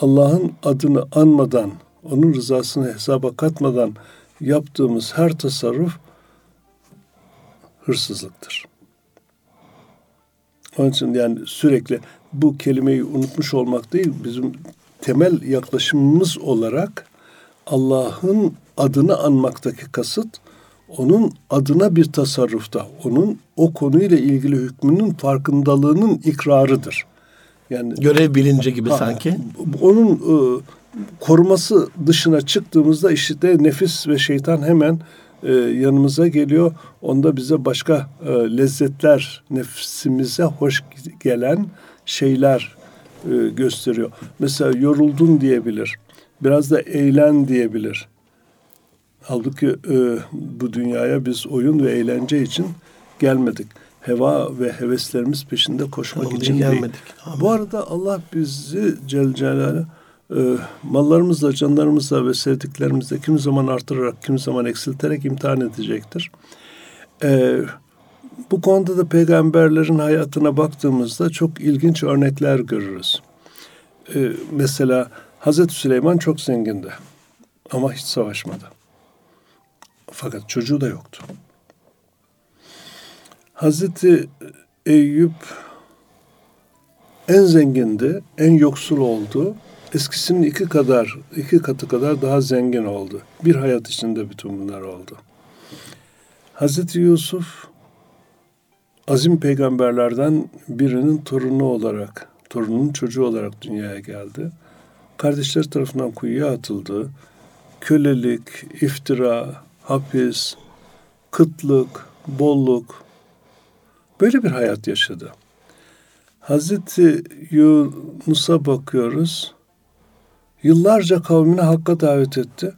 Allah'ın adını anmadan, onun rızasını hesaba katmadan yaptığımız her tasarruf hırsızlıktır. Onun için yani sürekli bu kelimeyi unutmuş olmak değil, bizim temel yaklaşımımız olarak Allah'ın adını anmaktaki kasıt, onun adına bir tasarrufta, onun o konuyla ilgili hükmünün farkındalığının ikrarıdır. Yani görev bilinci gibi ha, sanki. Onun e, koruması dışına çıktığımızda işte nefis ve şeytan hemen e, yanımıza geliyor. Onda bize başka e, lezzetler, nefsimize hoş gelen şeyler e, gösteriyor. Mesela yoruldun diyebilir. Biraz da eğlen diyebilir. Halbuki e, bu dünyaya biz oyun ve eğlence için gelmedik. Heva ve heveslerimiz peşinde koşmak Onun için gelmedik. değil. Bu arada Allah bizi Celle Celaluhu e, mallarımızla, canlarımızla ve sevdiklerimizle kimi zaman artırarak, kimi zaman eksilterek imtihan edecektir. E, bu konuda da peygamberlerin hayatına baktığımızda çok ilginç örnekler görürüz. E, mesela Hazreti Süleyman çok zengindi ama hiç savaşmadı. Fakat çocuğu da yoktu. Hazreti Eyüp en zengindi, en yoksul oldu eskisinin iki kadar, iki katı kadar daha zengin oldu. Bir hayat içinde bütün bunlar oldu. Hazreti Yusuf azim peygamberlerden birinin torunu olarak, torunun çocuğu olarak dünyaya geldi. Kardeşler tarafından kuyuya atıldı. Kölelik, iftira, hapis, kıtlık, bolluk böyle bir hayat yaşadı. Hazreti Yunus'a bakıyoruz. Yıllarca kavmini hakka davet etti.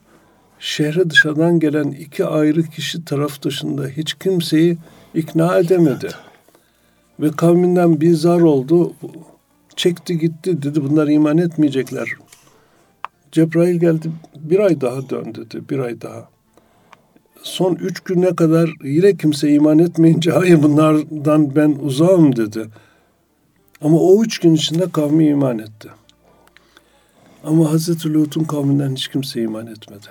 Şehre dışarıdan gelen iki ayrı kişi taraf dışında hiç kimseyi ikna edemedi. Ve kavminden bir zar oldu. Çekti gitti dedi bunlar iman etmeyecekler. Cebrail geldi bir ay daha dön dedi bir ay daha. Son üç güne kadar yine kimse iman etmeyince hayır bunlardan ben uzağım dedi. Ama o üç gün içinde kavmi iman etti. Ama Hazreti Lut'un kavminden hiç kimse iman etmedi.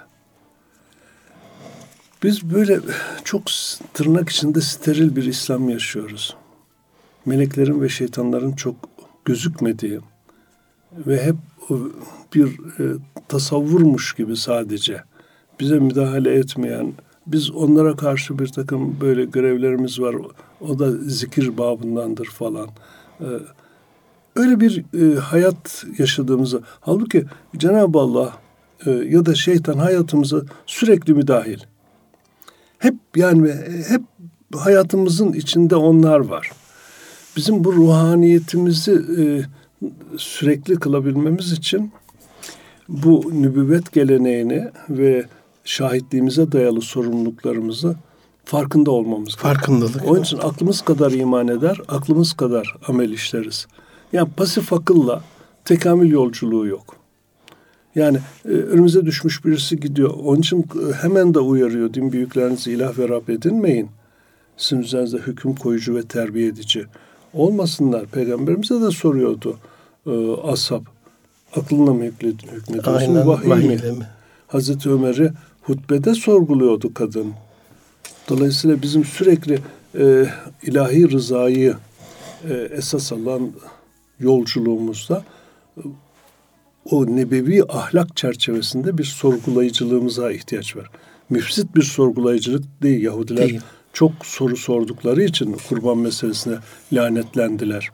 Biz böyle çok tırnak içinde steril bir İslam yaşıyoruz. Meleklerin ve şeytanların çok gözükmediği ve hep bir e, tasavvurmuş gibi sadece bize müdahale etmeyen, biz onlara karşı bir takım böyle görevlerimiz var. O da zikir babındandır falan. E, öyle bir e, hayat yaşadığımızı halbuki Cenab-ı Allah e, ya da şeytan hayatımıza sürekli müdahil. Hep yani hep hayatımızın içinde onlar var. Bizim bu ruhaniyetimizi e, sürekli kılabilmemiz için bu nübüvvet geleneğini ve şahitliğimize dayalı sorumluluklarımızı farkında olmamız gerekiyor. Farkındalık. Onun için aklımız kadar iman eder, aklımız kadar amel işleriz. Yani pasif akılla tekamül yolculuğu yok. Yani e, önümüze düşmüş birisi gidiyor. Onun için e, hemen de uyarıyor. Din büyüklerinizi ilah ve Rab edinmeyin. Sizin üzerinizde hüküm koyucu ve terbiye edici olmasınlar. Peygamberimize de soruyordu e, ashab. Aklınla mı hükmediyorsun? Aynen. Vahiy mi? Mi? Hazreti Ömer'i hutbede sorguluyordu kadın. Dolayısıyla bizim sürekli e, ilahi rızayı e, esas alan yolculuğumuzda o nebevi ahlak çerçevesinde bir sorgulayıcılığımıza ihtiyaç var. Müfsit bir sorgulayıcılık değil. Yahudiler Değil. çok soru sordukları için kurban meselesine lanetlendiler.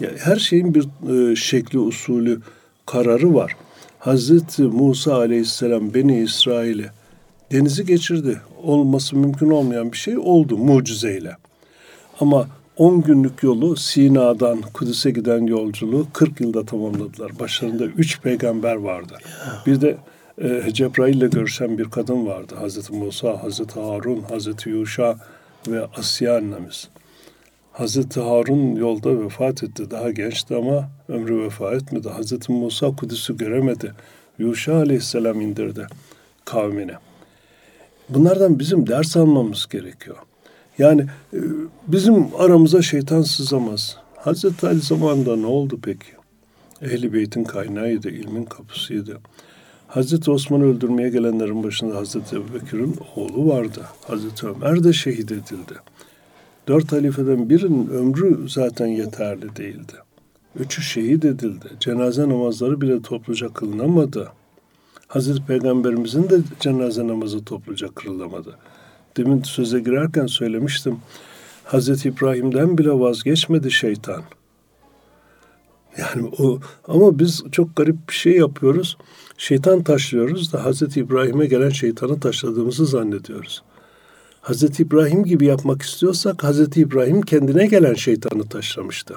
Yani her şeyin bir e, şekli, usulü, kararı var. Hazreti Musa aleyhisselam Beni İsrail'i denizi geçirdi. Olması mümkün olmayan bir şey oldu mucizeyle. Ama 10 günlük yolu Sina'dan Kudüs'e giden yolculuğu 40 yılda tamamladılar. Başlarında 3 peygamber vardı. Bir de e, Cebrail ile görüşen bir kadın vardı. Hazreti Musa, Hazreti Harun, Hazreti Yuşa ve Asya annemiz. Hazreti Harun yolda vefat etti. Daha gençti ama ömrü vefa etmedi. Hazreti Musa Kudüs'ü göremedi. Yuşa aleyhisselam indirdi kavmine. Bunlardan bizim ders almamız gerekiyor. Yani e, bizim aramıza şeytan sızamaz. Hazreti Ali zamanında ne oldu peki? Ehli beytin kaynağıydı, ilmin kapısıydı. Hazreti Osman'ı öldürmeye gelenlerin başında Hazreti Ebubekir'in oğlu vardı. Hazreti Ömer de şehit edildi. Dört halifeden birinin ömrü zaten yeterli değildi. Üçü şehit edildi. Cenaze namazları bile topluca kılınamadı. Hazreti Peygamberimizin de cenaze namazı topluca kırılamadı. Demin söze girerken söylemiştim. Hazreti İbrahim'den bile vazgeçmedi şeytan. Yani o ama biz çok garip bir şey yapıyoruz. Şeytan taşlıyoruz da Hazreti İbrahim'e gelen şeytanı taşladığımızı zannediyoruz. Hazreti İbrahim gibi yapmak istiyorsak Hazreti İbrahim kendine gelen şeytanı taşlamıştı.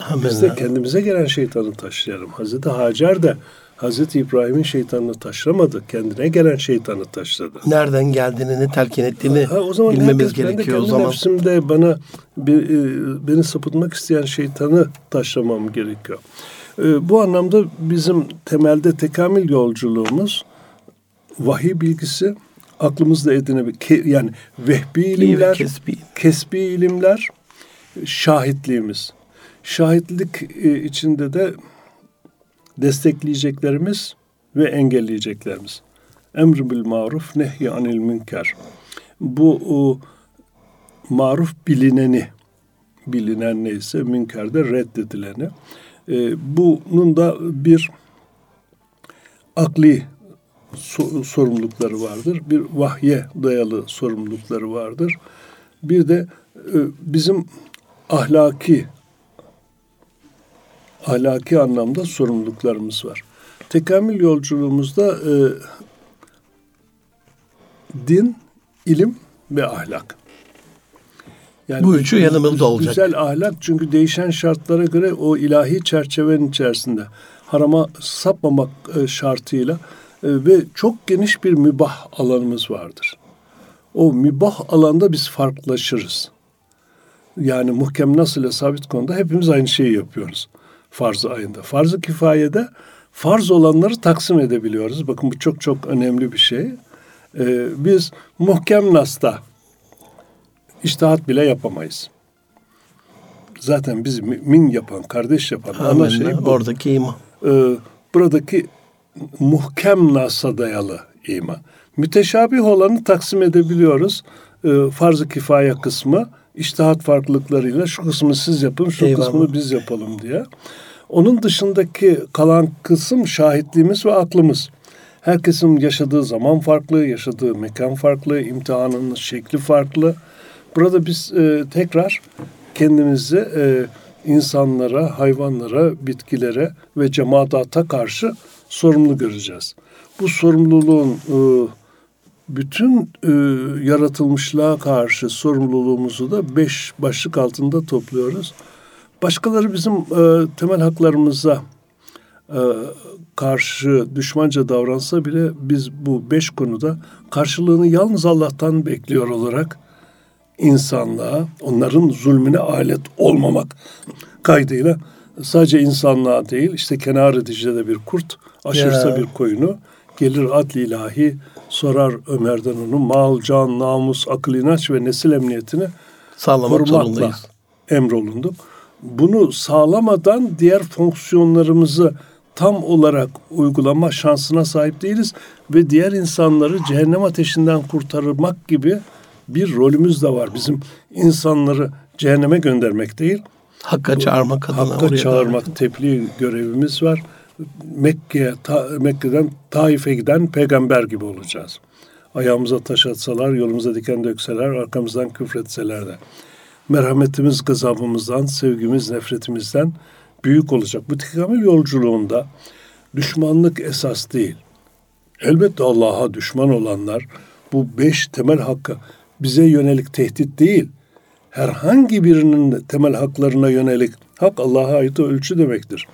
Amin. Biz de kendimize gelen şeytanı taşlayalım. Hazreti Hacer de Hazreti İbrahim'in şeytanını taşlamadı. Kendine gelen şeytanı taşladı. Nereden geldiğini, ne telkin ettiğini Ha, o zaman bilmemiz herkes, ben de gerekiyor o zaman. nefsimde bana bir, e, beni sapıtmak isteyen şeytanı taşlamam gerekiyor. E, bu anlamda bizim temelde tekamül yolculuğumuz vahiy bilgisi, aklımızda edinebilir. Yani vehbi ilimler, kesbi. kesbi ilimler, şahitliğimiz. Şahitlik e, içinde de destekleyeceklerimiz ve engelleyeceklerimiz. Emr bil maruf, nehy anil münker. Bu o, maruf bilineni, bilinen neyse münkerde reddedileni. E, bunun da bir akli so- sorumlulukları vardır. Bir vahye dayalı sorumlulukları vardır. Bir de e, bizim ahlaki ahlaki anlamda sorumluluklarımız var. Tekamül yolculuğumuzda e, din, ilim ve ahlak. Yani Bu üçü yanımızda olacak. Güzel ahlak çünkü değişen şartlara göre o ilahi çerçevenin içerisinde harama sapmamak e, şartıyla e, ve çok geniş bir mübah alanımız vardır. O mübah alanda biz farklılaşırız. Yani muhkem nasıl ile sabit konuda hepimiz aynı şeyi yapıyoruz farz-ı ayında. Farz-ı kifayede farz olanları taksim edebiliyoruz. Bakın bu çok çok önemli bir şey. Ee, biz muhkem nasta iştihat bile yapamayız. Zaten bizi mümin yapan, kardeş yapan ana Amenna. şey bu. Oradaki iman. Ee, buradaki muhkem nasa dayalı iman. Müteşabih olanı taksim edebiliyoruz. Ee, farz-ı kifaya kısmı iştihat farklılıklarıyla şu kısmı siz yapın, şu Eyvallah. kısmını biz yapalım diye. Onun dışındaki kalan kısım şahitliğimiz ve aklımız. Herkesin yaşadığı zaman farklı, yaşadığı mekan farklı, imtihanının şekli farklı. Burada biz e, tekrar kendimizi e, insanlara, hayvanlara, bitkilere ve cemaata karşı sorumlu göreceğiz. Bu sorumluluğun e, bütün e, yaratılmışlığa karşı sorumluluğumuzu da beş başlık altında topluyoruz. Başkaları bizim e, temel haklarımıza e, karşı düşmanca davransa bile biz bu beş konuda karşılığını yalnız Allah'tan bekliyor olarak insanlığa, onların zulmüne alet olmamak kaydıyla sadece insanlığa değil, işte kenar Dicle'de bir kurt aşırsa Ya. bir koyunu gelir adli ilahi sorar Ömer'den onu mal, can, namus, akıl, inanç ve nesil emniyetini Sağlamak korumakla zorundayız. emrolunduk. Bunu sağlamadan diğer fonksiyonlarımızı tam olarak uygulama şansına sahip değiliz ve diğer insanları cehennem ateşinden kurtarmak gibi bir rolümüz de var. Bizim insanları cehenneme göndermek değil, Hakka çağırmak adına Hakka oraya çağırmak, tebliğ görevimiz var. Mekke'ye, ta, Mekke'den Taif'e giden peygamber gibi olacağız. Ayağımıza taş atsalar, yolumuza diken dökseler, arkamızdan küfretseler de. Merhametimiz gazabımızdan, sevgimiz nefretimizden büyük olacak. Bu tekamül yolculuğunda düşmanlık esas değil. Elbette Allah'a düşman olanlar bu beş temel hakkı bize yönelik tehdit değil. Herhangi birinin temel haklarına yönelik hak Allah'a ait ölçü demektir.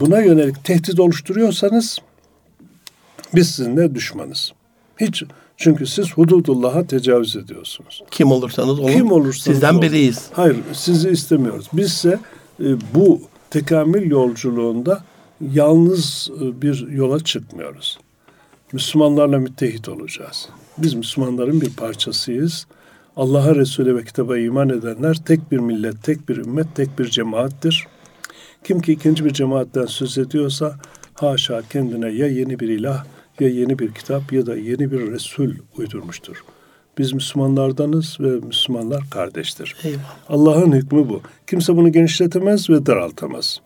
Buna yönelik tehdit oluşturuyorsanız biz sizinle düşmanız. Hiç çünkü siz hududullah'a tecavüz ediyorsunuz. Kim olursanız olun. Kim olursanız Sizden olun. biriyiz. Hayır, sizi istemiyoruz. Bizse e, bu tekamül yolculuğunda yalnız e, bir yola çıkmıyoruz. Müslümanlarla müttehit olacağız. Biz Müslümanların bir parçasıyız. Allah'a, Resul'e ve kitaba iman edenler tek bir millet, tek bir ümmet, tek bir cemaattir. Kim ki ikinci bir cemaatten söz ediyorsa haşa kendine ya yeni bir ilah ya yeni bir kitap ya da yeni bir Resul uydurmuştur. Biz Müslümanlardanız ve Müslümanlar kardeştir. Allah'ın hükmü bu. Kimse bunu genişletemez ve daraltamaz.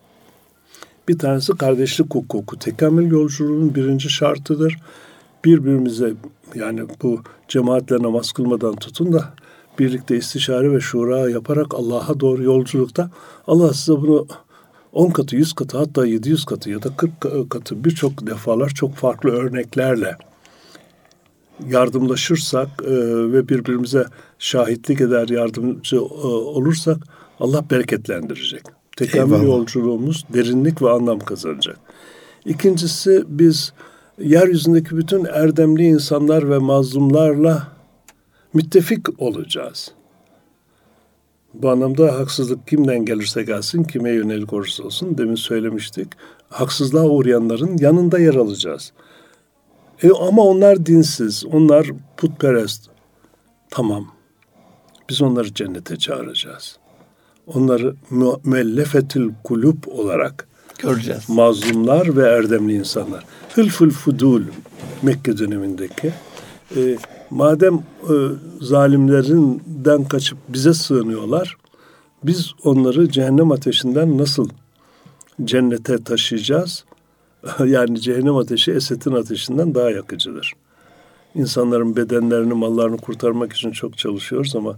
Bir tanesi kardeşlik hukuku. Tekamül yolculuğunun birinci şartıdır. Birbirimize yani bu cemaatle namaz kılmadan tutun da birlikte istişare ve şura yaparak Allah'a doğru yolculukta Allah size bunu 10 katı, 100 katı hatta 700 katı ya da 40 katı birçok defalar çok farklı örneklerle yardımlaşırsak e, ve birbirimize şahitlik eder, yardımcı e, olursak Allah bereketlendirecek. Tekamül yolculuğumuz derinlik ve anlam kazanacak. İkincisi biz yeryüzündeki bütün erdemli insanlar ve mazlumlarla müttefik olacağız. Bu anlamda haksızlık kimden gelirse gelsin, kime yönelik olursa olsun demin söylemiştik. Haksızlığa uğrayanların yanında yer alacağız. E ama onlar dinsiz, onlar putperest. Tamam. Biz onları cennete çağıracağız. Onları müellefetil kulüp olarak Göreceğiz. mazlumlar ve erdemli insanlar. Hılful Fudul Mekke dönemindeki e, madem e, zalimlerinden kaçıp bize sığınıyorlar, biz onları cehennem ateşinden nasıl cennete taşıyacağız? yani cehennem ateşi Esed'in ateşinden daha yakıcıdır. İnsanların bedenlerini, mallarını kurtarmak için çok çalışıyoruz ama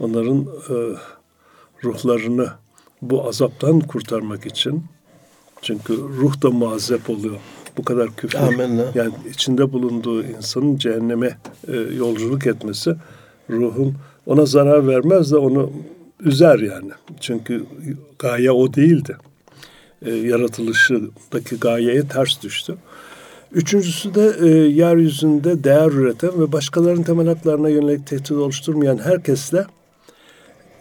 onların e, ruhlarını bu azaptan kurtarmak için çünkü ruh da muazzep oluyor. Bu kadar küfür. Amenna. Yani içinde bulunduğu insanın cehenneme e, yolculuk etmesi ruhun ona zarar vermez de onu üzer yani. Çünkü gaye o değildi. E, yaratılışındaki gayeye ters düştü. Üçüncüsü de e, yeryüzünde değer üreten ve başkalarının temel haklarına yönelik tehdit oluşturmayan herkesle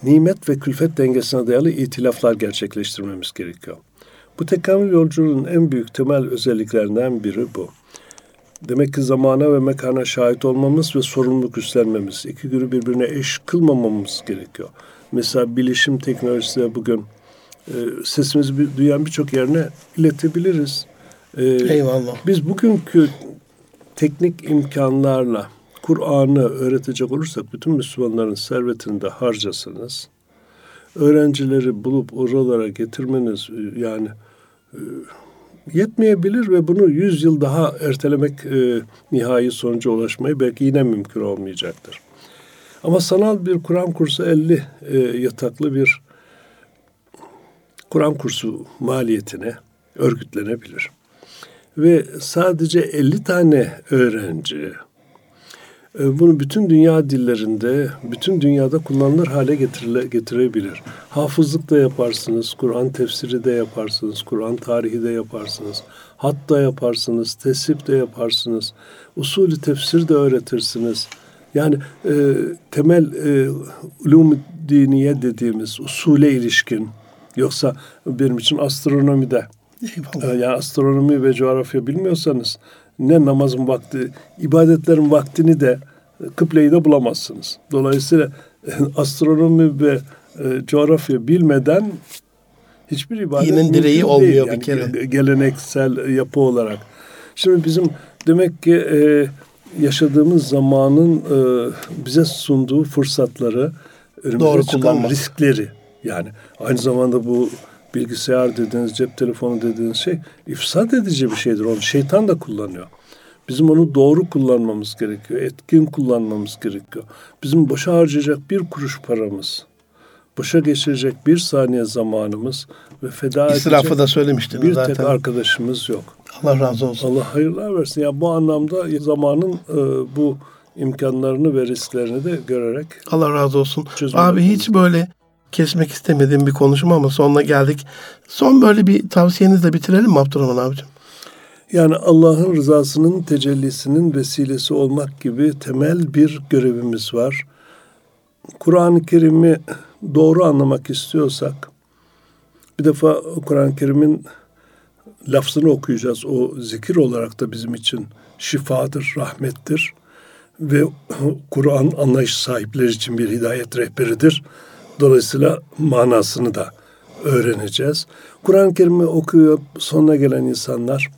nimet ve külfet dengesine dayalı itilaflar gerçekleştirmemiz gerekiyor. Bu tekamül yolculuğunun en büyük temel özelliklerinden biri bu. Demek ki zamana ve mekana şahit olmamız ve sorumluluk üstlenmemiz, iki günü birbirine eş kılmamamız gerekiyor. Mesela bilişim teknolojisiyle bugün e, sesimizi duyan birçok yerine iletebiliriz. E, Eyvallah. biz bugünkü teknik imkanlarla Kur'an'ı öğretecek olursak bütün Müslümanların servetini de harcasanız, öğrencileri bulup oralara getirmeniz e, yani yetmeyebilir ve bunu 100 yıl daha ertelemek e, nihai sonuca ulaşmayı belki yine mümkün olmayacaktır. Ama sanal bir Kur'an kursu 50 e, yataklı bir Kur'an kursu maliyetine örgütlenebilir. Ve sadece 50 tane öğrenci bunu bütün dünya dillerinde, bütün dünyada kullanılır hale getirile, getirebilir. Hafızlık da yaparsınız, Kur'an tefsiri de yaparsınız, Kur'an tarihi de yaparsınız, hat da yaparsınız, tesip de yaparsınız, usulü tefsir de öğretirsiniz. Yani e, temel e, ulum diniye dediğimiz usule ilişkin, yoksa benim için astronomide, Eyvallah. ee, Yani astronomi ve coğrafya bilmiyorsanız ne namazın vakti, ibadetlerin vaktini de kıbleyi de bulamazsınız. Dolayısıyla astronomi ve e, coğrafya bilmeden hiçbir ibadet mümkün direği değil. olmuyor bir Yani kere. ge- Geleneksel yapı olarak. Şimdi bizim demek ki e, yaşadığımız zamanın e, bize sunduğu fırsatları, önümüze Doğru çıkan kullanmak. riskleri yani aynı zamanda bu bilgisayar dediğiniz, cep telefonu dediğiniz şey ifsad edici bir şeydir. Onu şeytan da kullanıyor. Bizim onu doğru kullanmamız gerekiyor. Etkin kullanmamız gerekiyor. Bizim boşa harcayacak bir kuruş paramız, boşa geçirecek bir saniye zamanımız ve feda İsrafı edecek da söylemiştiniz bir zaten. tek arkadaşımız yok. Allah razı olsun. Allah hayırlar versin. Ya bu anlamda zamanın e, bu imkanlarını ve risklerini de görerek Allah razı olsun. Abi hiç böyle kesmek istemediğim bir konuşma ama sonuna geldik. Son böyle bir tavsiyenizle bitirelim mi Abdurrahman abicim? Yani Allah'ın rızasının tecellisinin vesilesi olmak gibi temel bir görevimiz var. Kur'an-ı Kerim'i doğru anlamak istiyorsak bir defa Kur'an-ı Kerim'in lafzını okuyacağız. O zikir olarak da bizim için şifadır, rahmettir ve Kur'an anlayış sahipleri için bir hidayet rehberidir. Dolayısıyla manasını da öğreneceğiz. Kur'an-ı Kerim'i okuyup sonuna gelen insanlar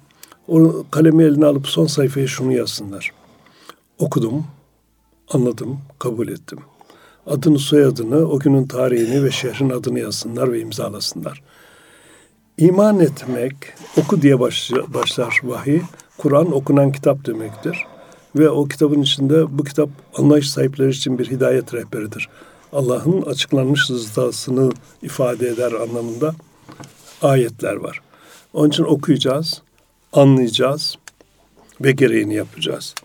o kalemi eline alıp son sayfaya şunu yazsınlar. Okudum, anladım, kabul ettim. Adını, soyadını, o günün tarihini ve şehrin adını yazsınlar ve imzalasınlar. İman etmek, oku diye baş- başlar vahiy. Kur'an okunan kitap demektir. Ve o kitabın içinde bu kitap anlayış sahipleri için bir hidayet rehberidir. Allah'ın açıklanmış rızasını ifade eder anlamında ayetler var. Onun için okuyacağız, anlayacağız ve gereğini yapacağız.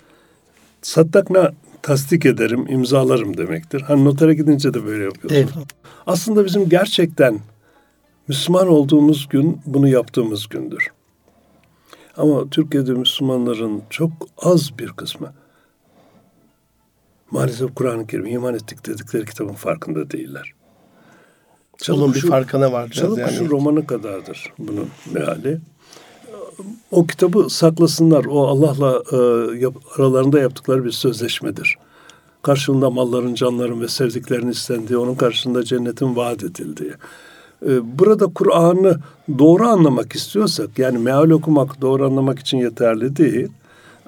Sattakna tasdik ederim, imzalarım demektir. Hani notere gidince de böyle yapıyoruz. Eyvallah. Aslında bizim gerçekten Müslüman olduğumuz gün bunu yaptığımız gündür. Ama Türkiye'de Müslümanların çok az bir kısmı maalesef Kur'an-ı Kerim iman ettik dedikleri kitabın farkında değiller. Bunun bir Çalıkuşu- farkına varacağız Çalıkuşu yani. romanı kadardır bunun meali. O kitabı saklasınlar. O Allah'la e, yap- aralarında yaptıkları bir sözleşmedir. Karşılığında malların, canların ve sevdiklerinin istendiği, onun karşılığında cennetin vaat edildiği. E, burada Kur'an'ı doğru anlamak istiyorsak, yani meal okumak doğru anlamak için yeterli değil.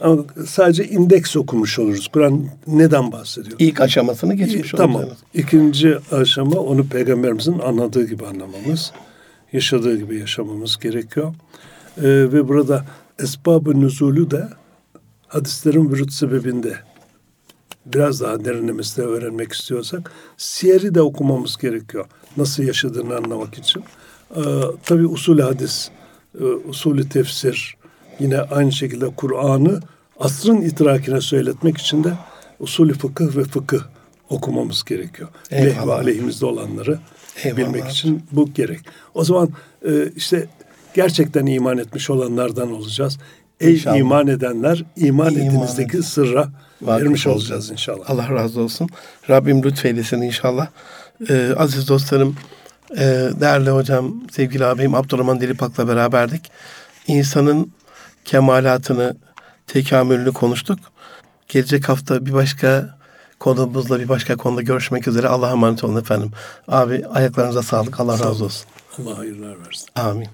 Ama sadece indeks okumuş oluruz. Kur'an neden bahsediyor? İlk aşamasını geçmiş İyi, tamam. İkinci aşama onu peygamberimizin anladığı gibi anlamamız, yaşadığı gibi yaşamamız gerekiyor. Ee, ve burada esbab-ı nüzulü de hadislerin vürüt sebebinde biraz daha derinlemesine öğrenmek istiyorsak siyeri de okumamız gerekiyor. Nasıl yaşadığını anlamak için. Ee, tabii usul hadis, e, usulü tefsir, yine aynı şekilde Kur'an'ı asrın idrakine söyletmek için de usulü fıkıh ve fıkıh okumamız gerekiyor. Eyvallah. Leh ve aleyhimizde olanları Eyvallah. bilmek için bu gerek. O zaman e, işte gerçekten iman etmiş olanlardan olacağız. Ey İnşallah. iman edenler iman, İman etinizdeki sırra Vakıf ermiş olacağız. inşallah. Allah razı olsun. Rabbim lütfeylesin inşallah. Ee, aziz dostlarım, e, değerli hocam, sevgili abim Abdurrahman Dilipak'la beraberdik. İnsanın kemalatını, tekamülünü konuştuk. Gelecek hafta bir başka konumuzla bir başka konuda görüşmek üzere. Allah'a emanet olun efendim. Abi ayaklarınıza sağlık. Allah razı olsun. Allah hayırlar versin. Amin.